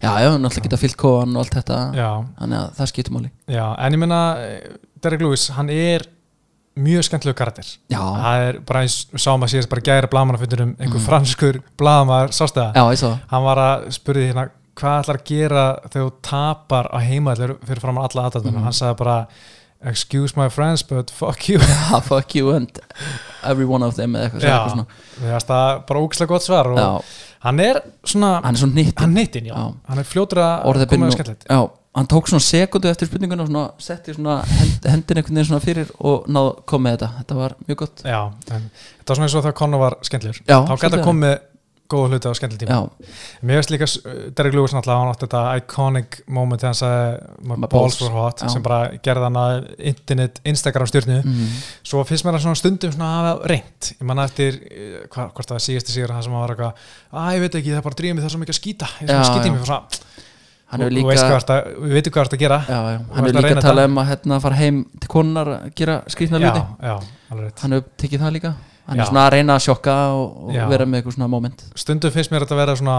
já, já, náttúrulega geta fyllt kóan og allt þetta. Já, þannig að það skiptir máli. Já, en ég meina eh, Derek Lewis, hann er mjög skemmtilegu karakter. Já, það er bara eins, sáum að síðast bara gæra blamanafyndur um einhver Mm. franskur já, ég sá hann var að spurði hérna hvað ætlar að gera þegar þú tapar á heimaðlir fyrir fram á alla aðdæðuna Mhm. hann sagði bara excuse my friends but fuck you. Já, fuck you and every one of them eða eitthvað, Já. eitthvað svona. Það er bara ógislega gott svar hann er svona hann er svona nýtt hann er fljótur að koma byrjun skemmtilegt. Já, hann tók svona sekundu eftir spurninguna og svona setti svona hend, hendin einhvern veginn svona fyrir og náð kom með þetta, þetta var mjög gott. Já, en þetta var svona eins og þegar Conor var skemmtilegur. Já, þá gæti að koma með góða hluti á skemmtileg tíma já, mér veist líka uh, Derek Lewis náttúrulega hann átti þetta iconic moment þegar hann sagði my balls were hot Já. sem bara gerði hann að internet, Instagram stjórnu mm, svo finnst mér að svona stundum svona að hafa reynt. Ég manna eftir, eh, hva, hvort það var síðasti sigur hann sem var eitthvað, að ég veit ekki, það er bara drýmið það er svo mikið að skýta, hann veist líka það, við veitum hvað það að gera. Já, já, hann að líka að tala þetta. um að hérna, fara heim til konunar að gera alveg rétt. Hann hefur tekið það líka. Hann Já. er svona að reyna að sjokka og, og vera með eitthvað svona moment. Stundum finnst mér þetta að vera svona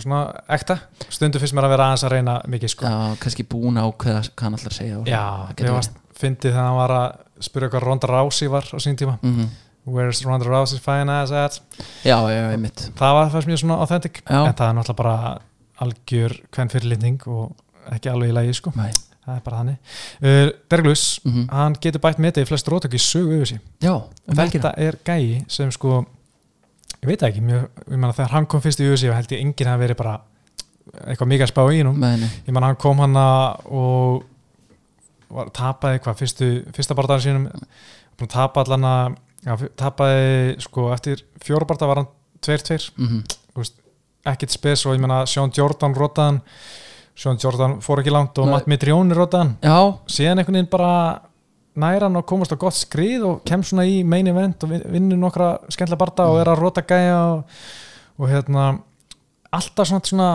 svona ekta, stundum finnst mér að vera aðeins að reyna mikið sko. Já, kannski búin á hvað, hann að segja og já, ég varst fyndið þegar hann var að spyrja hvað Ronda Rousey var á sín tíma. Verið. Mhm. where's Ronda Rousey's fine ass at? Já, já, einmitt. Það var fannst mér svona authentic. En það er náttúrulega bara algjör hvern fyrirlitning og ekki alveg í lagi sko. Nei. það er bara þannig. Uh, Derek Lewis, Mhm. hann getur bætt með þetta í flest rótök í sögu yfir sig. Já, um þetta er gæi sem sko ég veit ekki, mjög, ég meina þegar hann kom fyrst í USA held ég enginn hafi verið bara eitthvað mikið að spá í Meni. ég meina hann kom hann og var, tapaði hvað fyrstu, fyrsta bardaðar sínum. Búin að tapa allan að tapaði sko eftir fjóra barda var hann 2-2 Mm ekkert spes og ég meina Sean Jordan rotaðan. Sean Jordan fór ekki langt og Nei. Matt Mitrione rotaðan. Já, síðan einhvern veginn bara næran og komast á gott skrið og kemst svona í main event og vin- vinnur nokkra skemmtilega barda og er að rota gæja og, og hérna alltaf svona, svona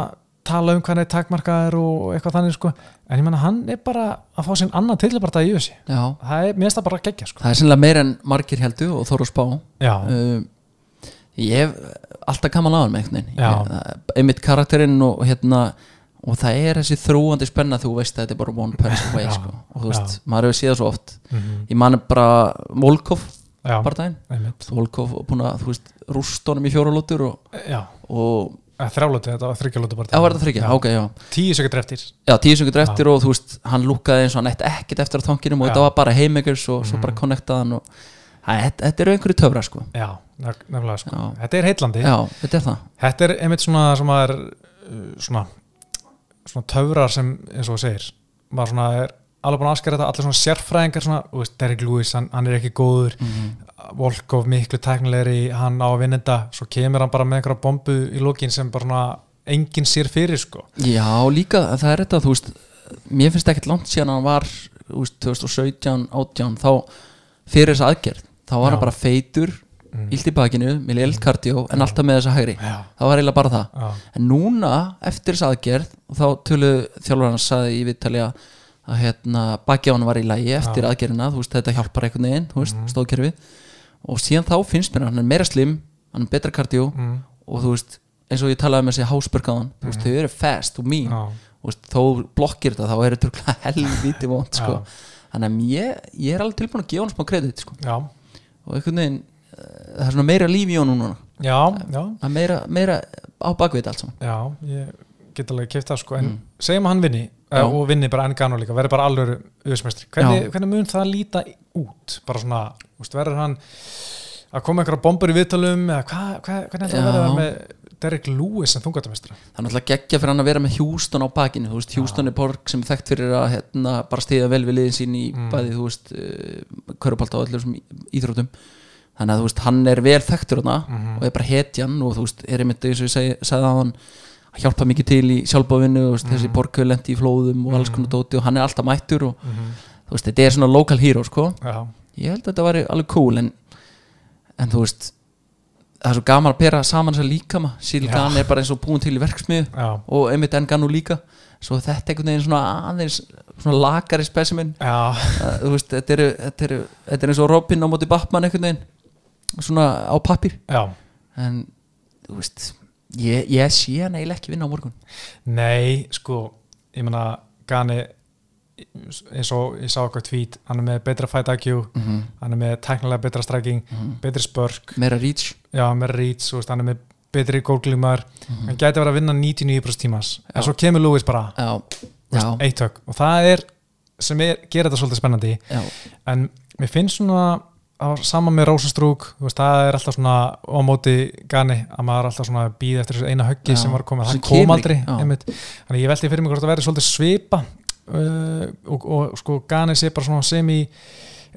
tala um hvað hann er takmarkaður og eitthvað þannig sko. En ég menna hann er bara að fá sinn annan tilbarda í össi já, það er, mér finnst það bara geggja sko. Það er sennilega meira en margir heldur og þóru spá. Já, uh, ég hef alltaf gaman á hann einmitt karakterinn og hérna og það er þessi þrúandi spenna þú veist að þetta er bara one person way sko. og þú veist, Já. maður hefur séð það svo oft. Mm ég mani bara Volkov einmitt. Volkov þú veist, rúst honum í fjóralótur og, og þrjálóti, þetta var þryggjálóti bara já, var þetta þryggja, ok, já. Tíu sekundur eftir. Já, tíu sekundur eftir og þú veist, hann lúkkaði eins og hann ætti ekkert eftir á tankinum og Já. þetta var bara haymakers og svo Mhm. bara connectaði hann og þetta, eru einhverju töfra sko. Já, nef- nefnilega sko. Já. þetta er heitlandi já, þetta er það. Þetta er einmitt svona er uh, svona, svona töfrar sem eins og þú segir maður svona er alveg búin að askera þetta allir svona sérfræðingar svona, þú veist, Derek Lewis, hann, hann er ekki góður. Mm Volkov miklu teknilegri hann á að vinna þetta, svo kemur hann bara með einhverja bombu í lókin sem bara svona enginn sér fyrir sko. Já, líka það er þetta, þú veist mér finnst ekkert langt síðan hann var þú veist, 2017, 18 þá fyrir þessa aðgerð, þá var hann bara feitur Mm. illt í bakinu, með liðlt kardió en alltaf með þessa hægri, Já, það var eiginlega bara það. Já, en núna, eftir þessa aðgerð og þá tölu þjálfur hann saði í viðtali að hérna baki á hann var í lægi eftir Já. aðgerðina, þú veist, þetta hjálpar einhvern veginn, þú veist, Mhm. stóðkerfið og síðan þá finnst mér að hann er meira slim hann er betra kardió mm, og þú veist, eins og ég talaði með þessi hásbörgaðan, þú veist, Mhm. þau eru fast og mín. Veist, þó blokkir þetta þá er þetta helvíti vond sko. Þannig að ég, ég er alveg tilbúin að gefa hann smá kredit sko. já, og einhvern veginn eh, það er svona meira líf í honum núna já, já, Það er meira, meira á bakvið allt saman já ég get alveg keift það sko en Mm. segjum að hann vinni Já. uh, og vinni bara enn gano líka, verður bara alveg auðvitsmestri, hvernig, Já. hvernig mun það líta út, bara svona verður hann að koma einhverja bombur í viðtalum eða hvað, hva, hvernig að Já. verða það með Derek Lewis sem þungatamestra það er náttúrulega geggja fyrir hann að vera með Houston á bakinu veist, Houston er borg sem er þekkt fyrir að hérna, bara stiða vel við liðin sín í Mm. bæði, þú veist, uh, körupálta og sem íþrótum þannig að veist, hann er vel þekktur hana Mhm. og er bara hetjan og þú veist, er einmitt eins og ég segi, sagði að hann að hjálpa mikið til í sjálfbávinnu þú veist, þessi Mhm. borg hefur lent í flóðum og alls konar dóti og hann er alltaf mættur og mm þú veist, þetta er svona local hero sko. ég held að þetta væri alveg cool en, en þú veist það er svo gaman að pera saman þessar líkama. Silgan er bara eins og búin til í verksmiðu já, og einmitt Enganu líka. Svo þetta einhvern veginn svona aðeins svona já, þú veist, þetta er, þetta, er, þetta er eins og Robin á móti Batman einhvern veginn. Svona á pappir já. En þú veist ég, ég sé hann eiginlega ekki vinna á morgun. Nei, sko ég meina, Gani eins og ég sá eitthvað tvít hann er með betra fight IQ mm -hmm. hann er með teknilega betra striking betri spörk, meira reach. Já, með reach veist, hann er með betri gólglímar hann gæti verið að vinna 99% tímas Já. en svo kemur Lewis bara. Eitt högg. Og það er sem er, gerir þetta svolítið spennandi. Já, en mér finnst svona á, sama með Rosenstrúk það er alltaf svona á móti Gani að maður er alltaf svona að býða eftir þessu eina höggi sem var komið, það kom aldrei þannig ég veldi fyrir mig hvort það verið svolítið svipa uh, og, og sko Gani sé bara svona sem í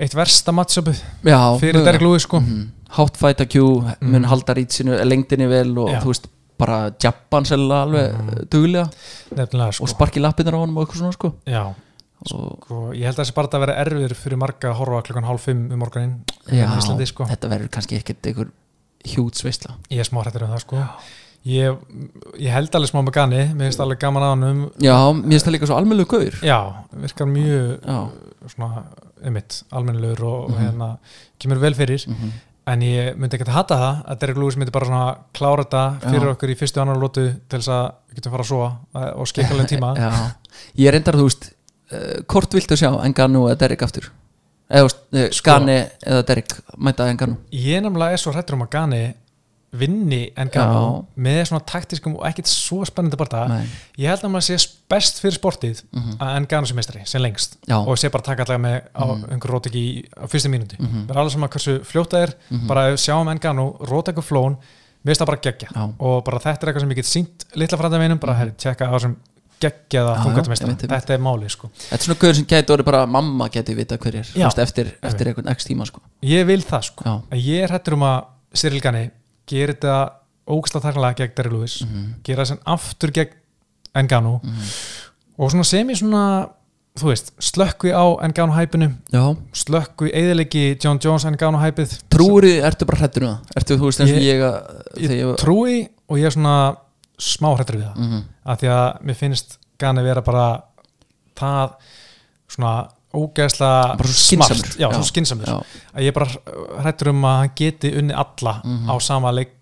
eitt versta matchupu já fyrir Derek Lewis sko. Mm. Hot fight IQ mun halda reachinu lengdinni vel og Já. þú veist bara Japan selga alveg mm. duglega. Nefnilega sko. og sparki lappinnar á honum og eitthvað svona sko. Já, sko, ég held að þessi bara að vera erfiður fyrir marga að horfa klukkan hálf fimm um morgunin já, Íslandi sko. þetta verður kannski ekkert einhver hjút sveisla ég er smá hrættur um það sko ég, ég held alveg smá með Gani mér finnst alveg gaman að hann um já, mér finnst það líka svo almennilegu gaur. Já, virkar mjög já, svona, einmitt, almennilegur og, og Mhm. hérna, kemur vel fyrir. Mm en ég myndi ekki að hata það að Derek Lewis myndi bara svona klára þetta fyrir Já. okkur í fyrstu annar lótu til þess að við getum fara að sofa eh, og skikkalega tíma. Já, ég reyndar þú veist uh, hvort viltu sjá Enganu eða Derek aftur? Eða þú veist, uh, Skani eða Derek mæta Enganu ég nefnilega er svo hrættur um að Gani vinni en Gano með svona taktiskum og ekkit svo spennandi bara Nei. ég held að maður sé best fyrir sportið Mhm. að en Gano sé meistari, sem lengst Já. og sé bara taka allega með á Mhm. einhver rót ekki í, á fyrstu mínúti Mhm. það er alveg sama hversu fljóta er Mhm. bara sjáum en Gano, róta eitthvað flón mér finnst það bara geggja Já. og bara þetta er eitthvað sem ég get sínt litla fræðaveinum bara herri, tjekka á þessum geggjaða einmitt. þetta er máli sko. þetta er svona gaur sem gæti orðið bara mamma gæti vita hver er Já. þú veist, eftir, eftir einhvern x tíma sko. ég vil það sko já, ég er hættur um að Cyril Gani gerir þetta ógstlega taklega gegn Derry Lewis Mhm. gera þessan aftur gegn Engano og svona sem ég svona þú veist, slökkvi á Engano hæpinu já, slökkvi eðilegi John Jones Engano hæpið trúri, ertu bara hrættur um það? Ertu, þú veist, eins og Ég- að ég ég trúi og ég er svona smá hrættur við það. Mhm. af því að mér finnst Gani vera bara það svona ógeðslega smart, já, svo skinsamur að ég bara hrættur um að hann geti unni alla Mhm. á sama leik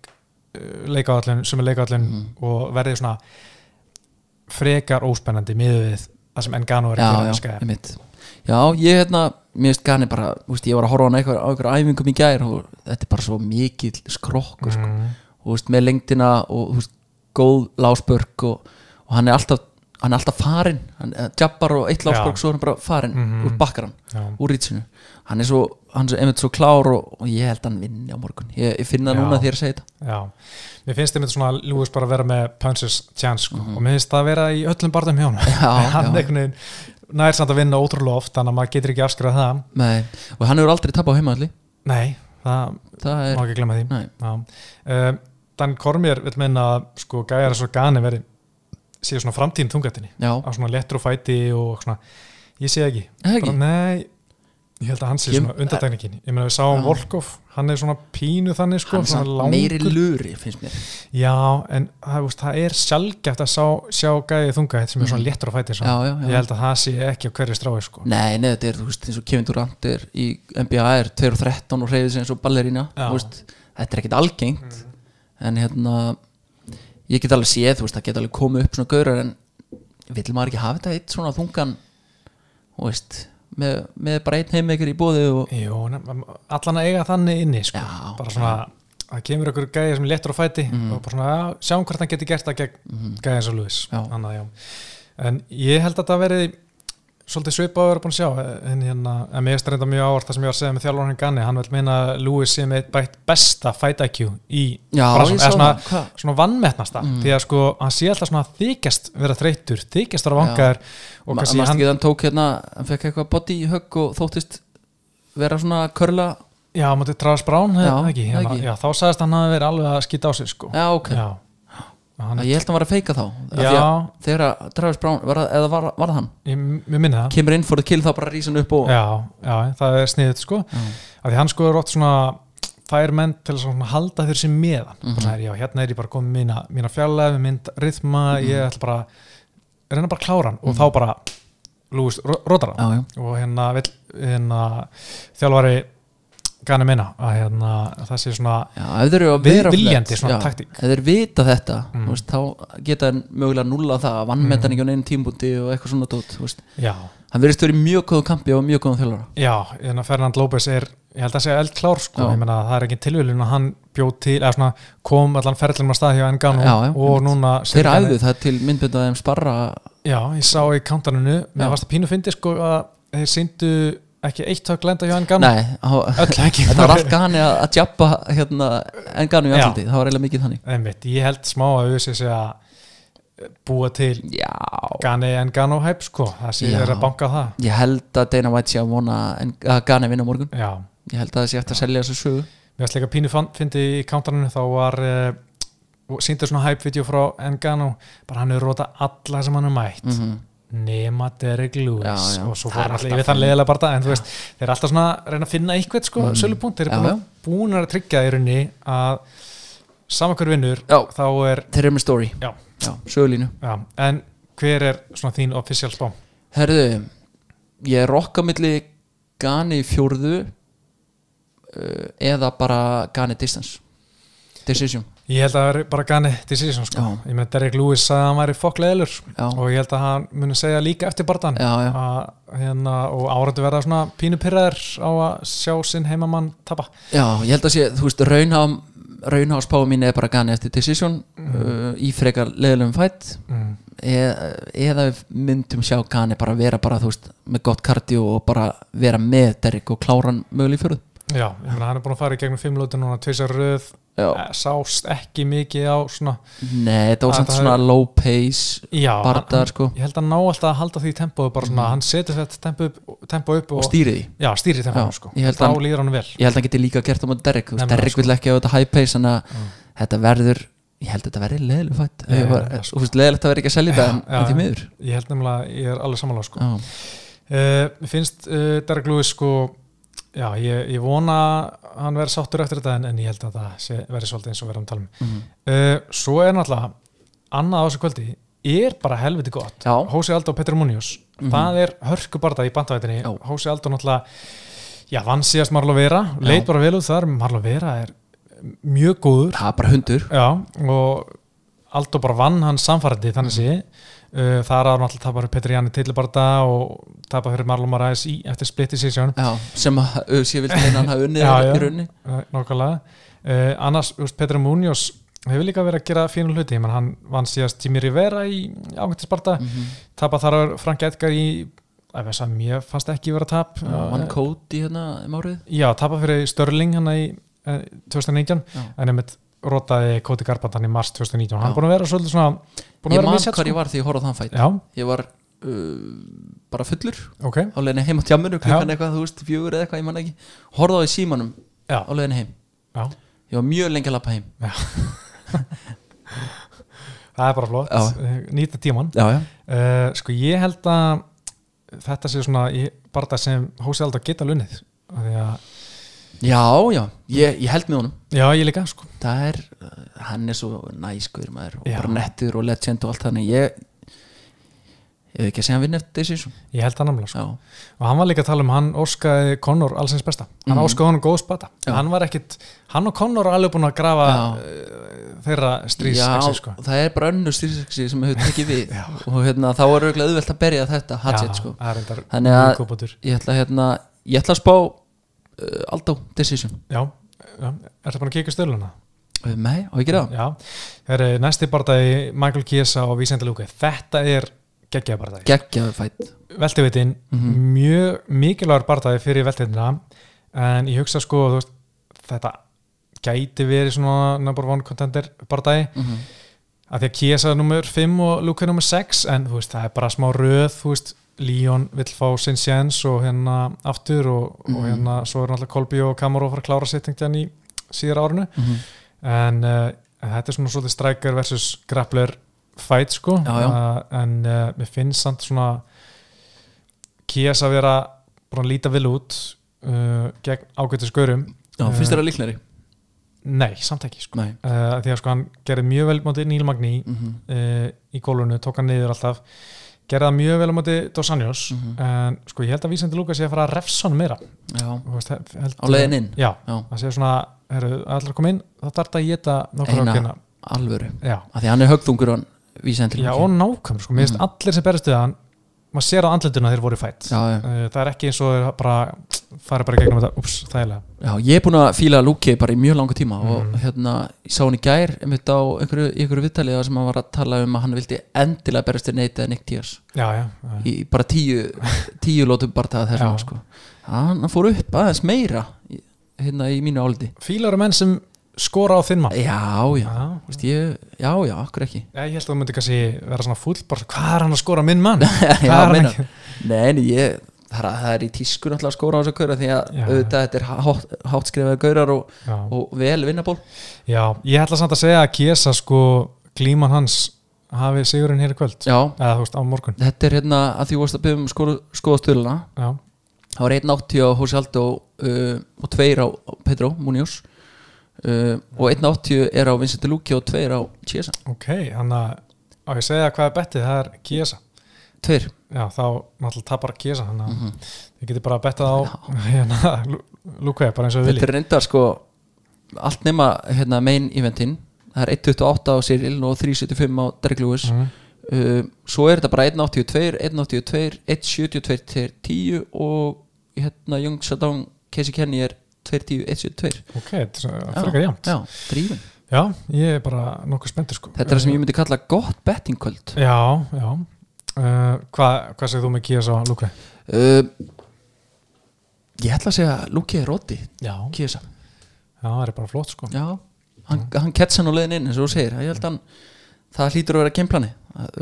leikaðallun, sem er leikaðallun Mhm. og verði svona frekar óspennandi miður við það sem Engano er já, já, einmitt. já, ég hérna mér finnst gani bara, veist, ég var að horfa á eitthvað æfingum í gær og þetta er bara svo mikill skrokkur sko. Mm. og þú veist, með lengdina og veist, góð lásbörg og, og hann er alltaf hann er alltaf farinn, hann er jabbar og eitt lásbörg Já. svo er hann bara farinn, Mhm. úr bakkar hann Já. úr rýtsinu, hann er svo hann er einmitt svo klár og, og ég held hann vinni á morgun ég, ég finna það núna þegar ég segi þetta Já, mér finnst þeim svona Lewis bara að vera með punches chance sko. Mhm. og mér finnst það að vera í öllum barðum hjá hann hann já. einhvern veginn nær samt að vinna ótrúlega oft þannig að maður getur ekki afskrifað það Nei, og hann hefur aldrei tapað á heimaðalli Nei, það það er, má ekki glemma því. Uh, Dan Kormér vil meina að sko gæjar svo gani veri séu svona framtíðin þungatinni á svona lettur og fæti og svona ég sé ekki, Er ekki? Bara, nei ég held að hann sé Ég- svona undartekningin ég meina við sáum. Volkov, hann er svona pínu þannig sko, hann er svona meiri luri finnst mér. Já, en það, það er sjálfgæft að sjá, sjá gæði þunga sem er svona Mhm. léttur á fæti já, já, ég held að það sé ekki á hverju strái sko. Nei, nei, þetta er, þú veist, eins og Kevin Durant er í NBA er 2 og 13 og reyðið sig eins og ballerína þetta er ekkit algengt en hérna ég get alveg séð, þú veist, það get alveg komið upp svona gaurar en vill maður ekki hafa þetta eitt svona þungan þú veist, með, með bara einn heimeikur í bóði og Jú, allan að eiga þannig inni sko. Já. bara svona það kemur ykkur gæði sem léttur á fæti Mhm. og bara svona, já, sjáum hvort hann getur gert það gegn gæði eins og Lewis Já. Annað, já. en ég held að það verið svolítið svipaður að búin að sjá en, hérna, en mér er reynda mjög ávart það sem ég var að segja með þjálfurinn Ganni, hann vil meina að Lewis með eitt bætt besta fight IQ í Já, bransanum, ég eða svona, hvað? svona vannmettnasta Mm. því að sko, hann sé alltaf svona þykjast vera þreytur, þykjast vera vangaður og Ma- kannski hann að hann tók hérna hann fekk eitthvað body högg og þóttist vera svona körla Já, mútið Travis Brown, já, ekki, já, ekki. já, þá sagðist hann hafi verið alveg að skýta á sig sko. Já, ok, já. Hann, ég held að hann var að feika þá að Þegar að Travis Brown, var, það- eða var, var það hann ég, mér minni það kemur inn for the kill þá bara rísan upp og já, já, það er sniðið sko. Já. að því hann sko er ótt svona fær menn til að halda þér sem meðan Mhm. bara, já, hérna er ég bara komið mína, mína fjallega með mynd rytma, ég ætla bara reyna bara að klára hann og þá bara Lúis rótar hann Mhm. Já, já. og hérna, hérna þjálfari gani minna að hérna, það sé svona Já, að viljandi svona já, taktík. Ef þeir vita þetta Mm. veist, þá geta þeir mögulega nulla það að vannmetan ekki á neinn tímbúti og eitthvað svona dót Hann verðist verið mjög góðum kampi og mjög góðum þjálfara. Já, hérna Fernand López er ég held að segja eldklár sko, meina það er ekki tilvílun að hann bjóð til, svona kom allan ferðlum að stað hjá já, og núna Þeir æfðu það til myndböndaðum sparra. Já, ég sá í mér varst að pínu fyndi sko að þeir síndu ekki eitt högg lenda hjá Engano Nei, þetta var allt gani að, jabba hérna, enganu í Já. andliti, það var eiginlega mikið þannig. Einmitt, ég held smá að auðvitað sé að búa til Já, Gani Engano hæp sko, það sé Já. er að banka á það. Ég held að Dana White sé að vona en, að gani vinna morgun. Já, Ég held að það sé eftir að selja þessu sögu. Mér varst líka pínu fyndi í kántaninu þá var uh, síndur svona hype-vídeó frá Engano bara hann hefur rótað alla sem hann er mætt. Mm nema Derek Lewis Já, já. og svo fór er alltaf yfir þann leðilega bara en þú veist, þeir eru alltaf svona að reyna að finna eitthvað sko, Mm. sölupunkt, þeir eru búin, að tryggja í rauninni að saman hver vinnur þá er, Þeir eru með story, já, já, sögulínu já en hver er svona þín official spá? Herðu, ég er rokka milli Gani fjórðu uh, eða bara Gani distance. Decision Ég held að það er bara gani decision sko. Ég meina Derek Lewis sagði að hann væri fokkleðilur og ég held að hann muni segja líka eftir já, hérna, og áratu verða svona pínu pyrraðir á að sjá sinn heimamann tapa. Já ég held að sé, þú veist, spáum mín er bara Gani eftir Decision Mhm. uh, í frekar leðilegum fætt. Mm. e eða við myndum sjá Gani bara vera bara, þú veist, með gott kardio og bara vera með Derek og klára hann mögulega í fjörðu Já, ég meina hann er búin að fara í gegnum fimm lóti núna tvisar röð, sást ekki mikið á svona Nei, þetta var samt svona low pace Já, Bardagar, hann, sko. ég held að ná alltaf að halda því tempóðu bara svona, hann setur þetta tempo upp, tempo upp og, og stýrið því já, stýri tempóðu sko, þá að hann- líður hann vel ég held að hann geti líka gert á móti Derek Nefnilega, Derek sko. vill ekki á þetta high pace þannig að Mm. þetta verður ég held að þetta verður leðileg fætt sko. þú veist, leðilegt að vera ekki að selja þetta en, já. miður ég held nefnilega, ég er alveg samanlega sko Uh, mér finnst uh, Derek Lewis sko já, ég, ég vona að hann verði sáttur eftir þetta en, en ég held að það verði svolítið eins og verðum talum Mhm. uh, svo er náttúrulega annað á þessu kvöldi er bara helviti gott Já. Hósi Aldó og Petr Múnius Mhm. það er hörkubarda í bandavætinni Já. Hósi Aldó náttúrulega já, vann síðast Marlo Vera, leit bara vel út þar Marlo Vera er mjög góður það er bara hundur Já, og Aldo bara vann hans samfærandi þannig sé uh, það er að náttúrulega tapar Petri Janni tillibarda og tapar fyrir Marlon Marais í eftir split decision já, sem að vildi meina hann hafa unnið Já, já. í runni uh, nákvæmlega. Uh, annars, þú veist, Petri Munoz hefur líka verið að gera fínu hluti. Menn hann vann síðast Jimmy Rivera í ágættisbarda, mm Mhm. tapar þar að Frank Edgar í ég veist að mér fannst ekki vera tap. One uh, Cody hérna um árið. Já, tapar fyrir Störling hann í uh, 2019 Já. en einmitt rotaði Koti Garbandan í mars 2019 hann Já. er búin að vera svolítið svona að ég man hvað sko. ég var því ég horfði þann fætt ég var uh, bara fullur. Ok. Á leiðinni heim á tjamminu klukkan eitthvað, þú veist, fjögur eða eitthvað, ég man ekki. Horfði á því símanum Já, á leiðinni heim. Já, ég var mjög lengi að lappa heim. Það er bara flott. Eh, Nýta tíman uh, Sko ég held að þetta sé svona bara það sem hósið aldrei geta lunnið því að, já, já. Ég, ég held með honum Já, ég líka sko það er, hann er svo næskur maður og Já. bara nettur og legend og allt þannig ég ég hef ekki að segja hann vinna eftir þessu Ég held það náttúrulega sko já, Og hann var líka að tala um, hann óskaði Conor allsins besta Hann Mhm. óskaði honum góð spata Já. Hann var ekkit, hann og Conor er alveg búin að grafa uh, þeirra strís já sko. það er bara önnur styrseksi sem hefur tekið við og hérna, þá er auðvitað auðvelt að berja þetta Hatchet, sko. það er endar Þannig að- mjög góðbútur ég ætla hérna, ég ætla að spá Aldó Decision. Já, já, er það búin að kíka stöluna? uh, nei, á ekki það? Já, það er næsti barndagi Michael Kiesa og Vísenda Lúka Þetta er geggjaði barndagi geggjaður fætt Veltivitinn, Mhm. mjög mikilvægur barndagi fyrir veltivitina. En ég hugsa sko þú veist, þetta gæti verið svona number one contender barndagi mm -hmm. að því að Kiesa er nummer 5 og Lúka er nummer 6 en þú veist, það er bara smá röð þú veist, Leon vill fá sinn sjens og hérna aftur og, og Mhm. hérna svo er náttúrulega Kolby og Kamaro fara að klára sittingtjan í síðara árinu Mhm. en uh, þetta er svona svolítið striker versus grappler fight sko Já, já. Uh, en uh, mér finnst samt svona Kies að vera að líta vel út uh, gegn ágættu skaurum finnst þér að líknari? nei, samt ekki sko nei því að sko hann gerði mjög vel mótið Níl Magní mm -hmm. í gólunu, tók hann niður alltaf gerði það mjög vel á mótið Dos Anjos Mhm. en sko ég held að Vísandi Lúka sé að fara að refsa hann meira. Veist, held, á leiðin inn? Já, já, það sé svona, herru, allar kom inn þá þetta að geta nokkur Eina. alvöru. Já, af því hann er högþungur hann vísendur já og nákvæm sko, mér finnst Mhm. allir sem berist við hann maður sér á andlituna þeir voru fætt já, já. Uh, það er ekki eins og bara fara bara gegnum þetta, ups, þægilega já, ég er búin að fíla Luki bara í mjög langa tíma og Mhm. hérna, ég sá hann í gær einmitt á einhverju, einhverju viðtalið þar sem hann var að tala um að hann vildi endilega berast til Diaz já, já, já. í bara tíu, tíu lótum bara það þessum sko. hann, fór upp aðeins meira hérna í mínu áliti fílar og menn sem skora á þinn mann? Já, já, Vist, ég, já, já, okkur ekki. Já, ég held að þú myndi kannski vera svona fúll bara, hvað er hann að skora minn mann? já, meina, ekki? nei, nei, ég það er, í tísku náttúrulega að skóra á þessu gaura því að Já. auðvitað þetta er hátt, hátt skrifaði gaurar og, og vel vinnaból já, ég ætla samt að segja að Kiesa sko glíman hans hafi sigurinn hér í kvöld. Já, eða þú veist á morgun. Þetta er hérna að því þú varst að byggja um skoðastöðluna já, það var 1.80 á Hósi Aldó uh, og 2 á Pedro Munoz uh, og 1.80 er á Vincent Luki og 2 á Chiesa. Ok, þannig að á ég segja hvað er bettið, það er Kiesa 2 já, þá náttúrulega tapar Kiesa þannig að Mhm. þið getur bara bettað á hérna, Lúkveð, bara eins og við þetta viljið. er reyndar sko allt nema hérna, main eventin það er 1.28 á Cyril og 3.75 á Derek Lewis. Mm. uh, svo er þetta bara 1.82 1.82, 1.72 til 10 og hérna Young Sadong Casey Kenny er 2.10, 1.72 ok, þetta er frekar jæmt já, drífin já, ég er bara nokkuð spenntur sko. Þetta er það sem ég myndi kalla gott bettingkvöld. Já, já. Uh, hvað, hvað segir þú með Kiesa og Lúkveð? uh, ég ætla að segja Luki er já, Kiesa já, það er bara flott sko. Já, hann, hann ketsa nú leiðin inn eins og þú segir, ég held að hann það hlýtur að vera gameplani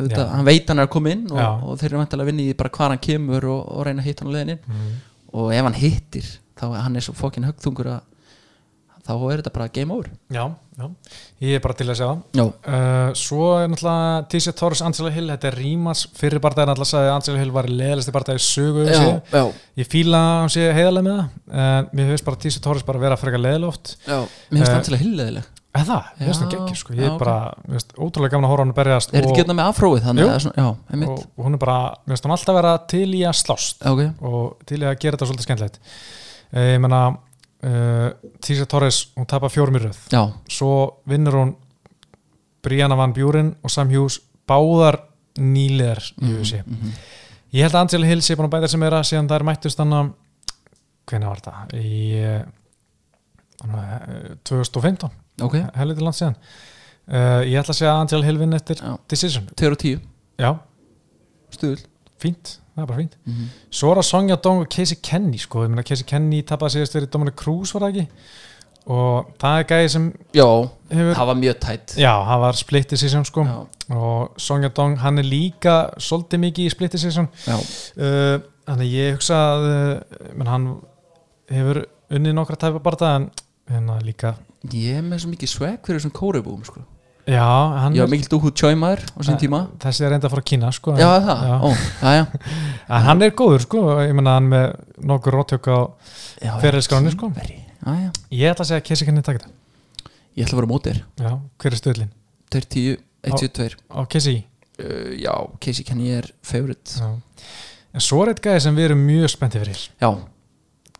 Já. hann veit hann er að koma inn og, og þeir eru vantilega að vinna í bara hvað hann kemur og, og reyna að hitta hann á leiðin inn. Mm. og ef hann hittir þá hann er svo fokkin högþungur að þá er þetta bara game over. Já, já, ég er bara til að segja það. Uh, svo er náttúrulega Tisha Torres, Angela Hill, þetta er Rímas fyrir barndaginn alltaf sagði að Angela Hill var leðalasti barndagi sögu já, sé. já, ég fíla að hún sé heiðalega með það. En mér finnst bara Tisha Torres bara vera frekar leðilega oft já Mér finnst Eh, það til að hilleðileg eða ég finnst það geggir sko. ég er bara, mér finnst ótrúlega gaman að horfa á hann að berjast Er þetta ekki hérna með afróið þannig? Jú. að svona, Já, og, og hún er bara, mér finnst hann alltaf vera til í að slást Ok, og til í að gera þetta svolítið skemmtilegt. uh, ég menna uh, Tisha Torres, hún tapar fjórum í röð. Já, svo vinnur hún Brianna Van Buren og Sam Hughes báðar nýliðar í UFC mhm. ég held að Angela Hill sé búin að bæta sem er að síðan það er mættust að hvernig var þetta í eh, að, eh, 2015 ok. Helviti land síðan. Uh, ég ætla að segja að Angela Hill vinn eftir Já. decision. 2 og 10, já, stuðul fínt, það er bara fínt. Mm -hmm. svo það Sonja Dong og Casey Kenny sko, ég meina Casey Kenny tapaði síðast verið Dominic Cruz var það ekki? Og það er gæði sem Já, hefur það var mjög tætt Já, það var split decision sko. Já, og Sonja Dong, hann er líka svolítið mikið í split decision já, uh, þannig ég hugsa að uh, menn hann hefur unnið nokkra tæpa barða en hérna líka ég er með svo mikið swag fyrir þessum kóribúum sko. Já, hann Ég var mikil dúhút tjóimaður á sín tíma. þessi er reynda að fara að kýna sko. Já, en, já. ó, já, já. En hann er góður sko, ég menna hann með nokkur róttök á Ferilskráni, sko. Ég ætla að segja að Casey Kenny takk þetta? Ég ætla að vera mótir hver er stöðlin? 2 10, 1 7 2 á Casey uh, Já, Casey Kenny er favorite. Já. en svo er eitt gæði sem við erum mjög spenntið fyrir. Já,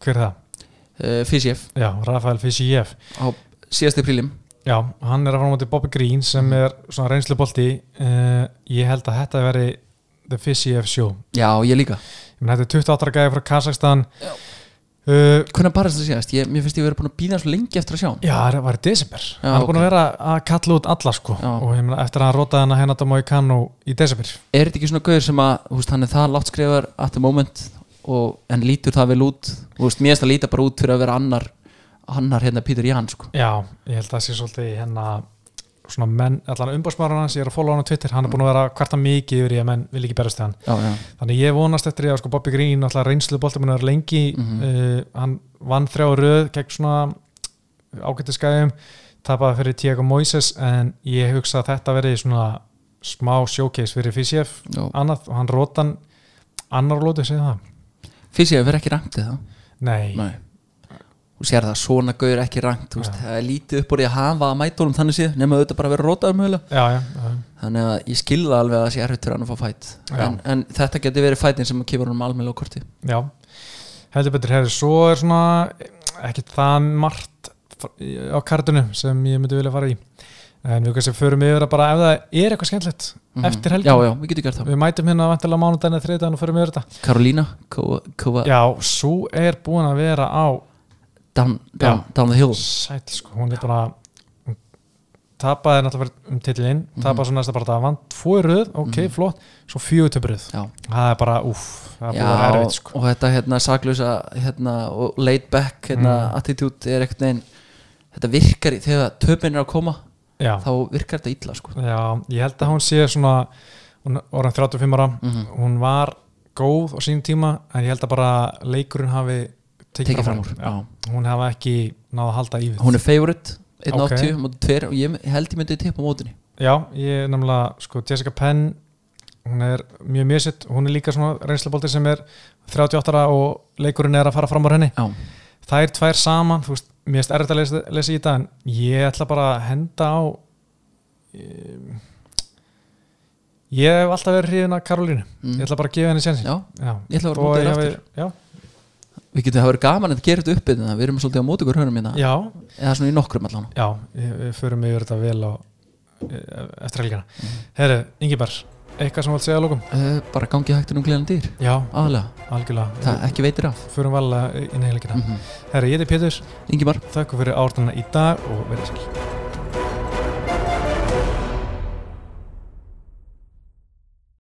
hver er það? uh, já, Rafael Fiziev. Á síðasti prílim Já, hann er að fara á móti Bobby Green sem er svona reynslu bolti uh, ég held að þetta veri The Fizzy F show Já, ég líka. Þetta er 28 ára gæði frá Kazakstan uh, Hvernig bara þetta síðast? Ég, mér finnst ég verið búin að býða svo lengi eftir að sjá hann. Já, það var í desember. Já, hann er búin ok. að vera að kalla út alla sko. Já. og menn eftir að hann rótaði hann að hennar Damo í Kano í desember. Er þetta ekki svona gauður sem að veist, hann er það látt skrifar at the moment og en lítur það vel út? Veist, mér finnst það líta bara út fyrir að vera annar annar hérna Pítur Ján sko. Já, ég held að það sé svolítið hérna svona menn, allan umbásmaður hans ég er að followa hann á Twitter, hann er búin að vera kvarta mikið yfir í að menn vil ekki berast til hann Þannig ég vonast eftir því að sko Bobby Green alltaf reynslu boltamunum er lengi Mhm. uh, hann vann þrjá röð gegn svona ágættiskæðum tapaði fyrir Tiago Moises en ég hugsa að þetta verði svona smá showcase fyrir já. annað og hann rótan annar lóti segja það Fiziev verið ekki rangt eða? Nei, Nei Þú sér það, svona gauður ekki rangt veist. Það er lítið upp úr því að hafa að mæta honum þannig séð nema auðvitað bara að vera rótaður mögulega. Já, já, já, Þannig að ég skilða alveg að það sé erfitt fyrir hann að fá fætt en, en þetta geti verið fætin sem kemur honum almennilega á korti já. Heldur betur herri, svo er svona ekki það margt á kartunum sem ég myndi vilja fara í. En við kannski förum yfir að bara ef það er eitthvað skemmtilegt Mhm. eftir helgin Já, já, við getum gert það. Við mætum hérna vantilega mánudaginn eða þriðdaginn og förum yfir þetta. Karolína, Kova, Kova Já, svo er búin að vera á down, down, down the hill sæl, sko, hún er bara tapaði náttúrulega um titlinn Mhm. tapaði svo næsta bara það, vann tvo í röð ok, flott, svo Já, það er bara, úff, það er vera erfitt sko. og þetta hérna saklausa hérna, og laid back hérna, Mm. attitude er ekkert neginn þetta virkar þegar töpinn er að koma já, þá virkar þetta illa sko. já, ég held að hún sé svona orðin 35 ára Mhm. hún var góð á sínum tíma en ég held að bara leikurinn hafi tekið fram úr. hún hafi ekki náða að halda í við. Hún er favorite 1.80 Ok. okay. móti 2 og ég held ég myndi tippa á mótinni Já, ég er nefnilega, sko, Jessica Penn hún er mjög mjög sitt hún er líka svona reynslubolti sem er 38 ára og leikurinn er að fara fram á henni. Já, það er tvær saman, þú veist, mér erst erfitt að lesa, lesa í þetta en ég ætla bara að henda á um, ég hef alltaf verið hrifin af Karolínu. Mm. ég ætla bara að gefa henni sensin já, já. ég að ég aftur. já, við getum það verið gaman að gera þetta uppið við erum svolítið á móti ykkur hörum hérna. Já, eða svona í nokkrum allan. Já, við, förum yfir þetta vel á, e- eftir helgina. Mhm. Herru, Ingibar, eitthvað sem þú vilt segja að lókum? uh, bara gangi hægtur um gleðan dýr Já, aðlega, algjörlega. Það ekki veitir af. Förum vala inn í helgina. Mm -hmm. Herri, ég heiti Pétur, Ingimar þakku fyrir ártunna í dag og verið sér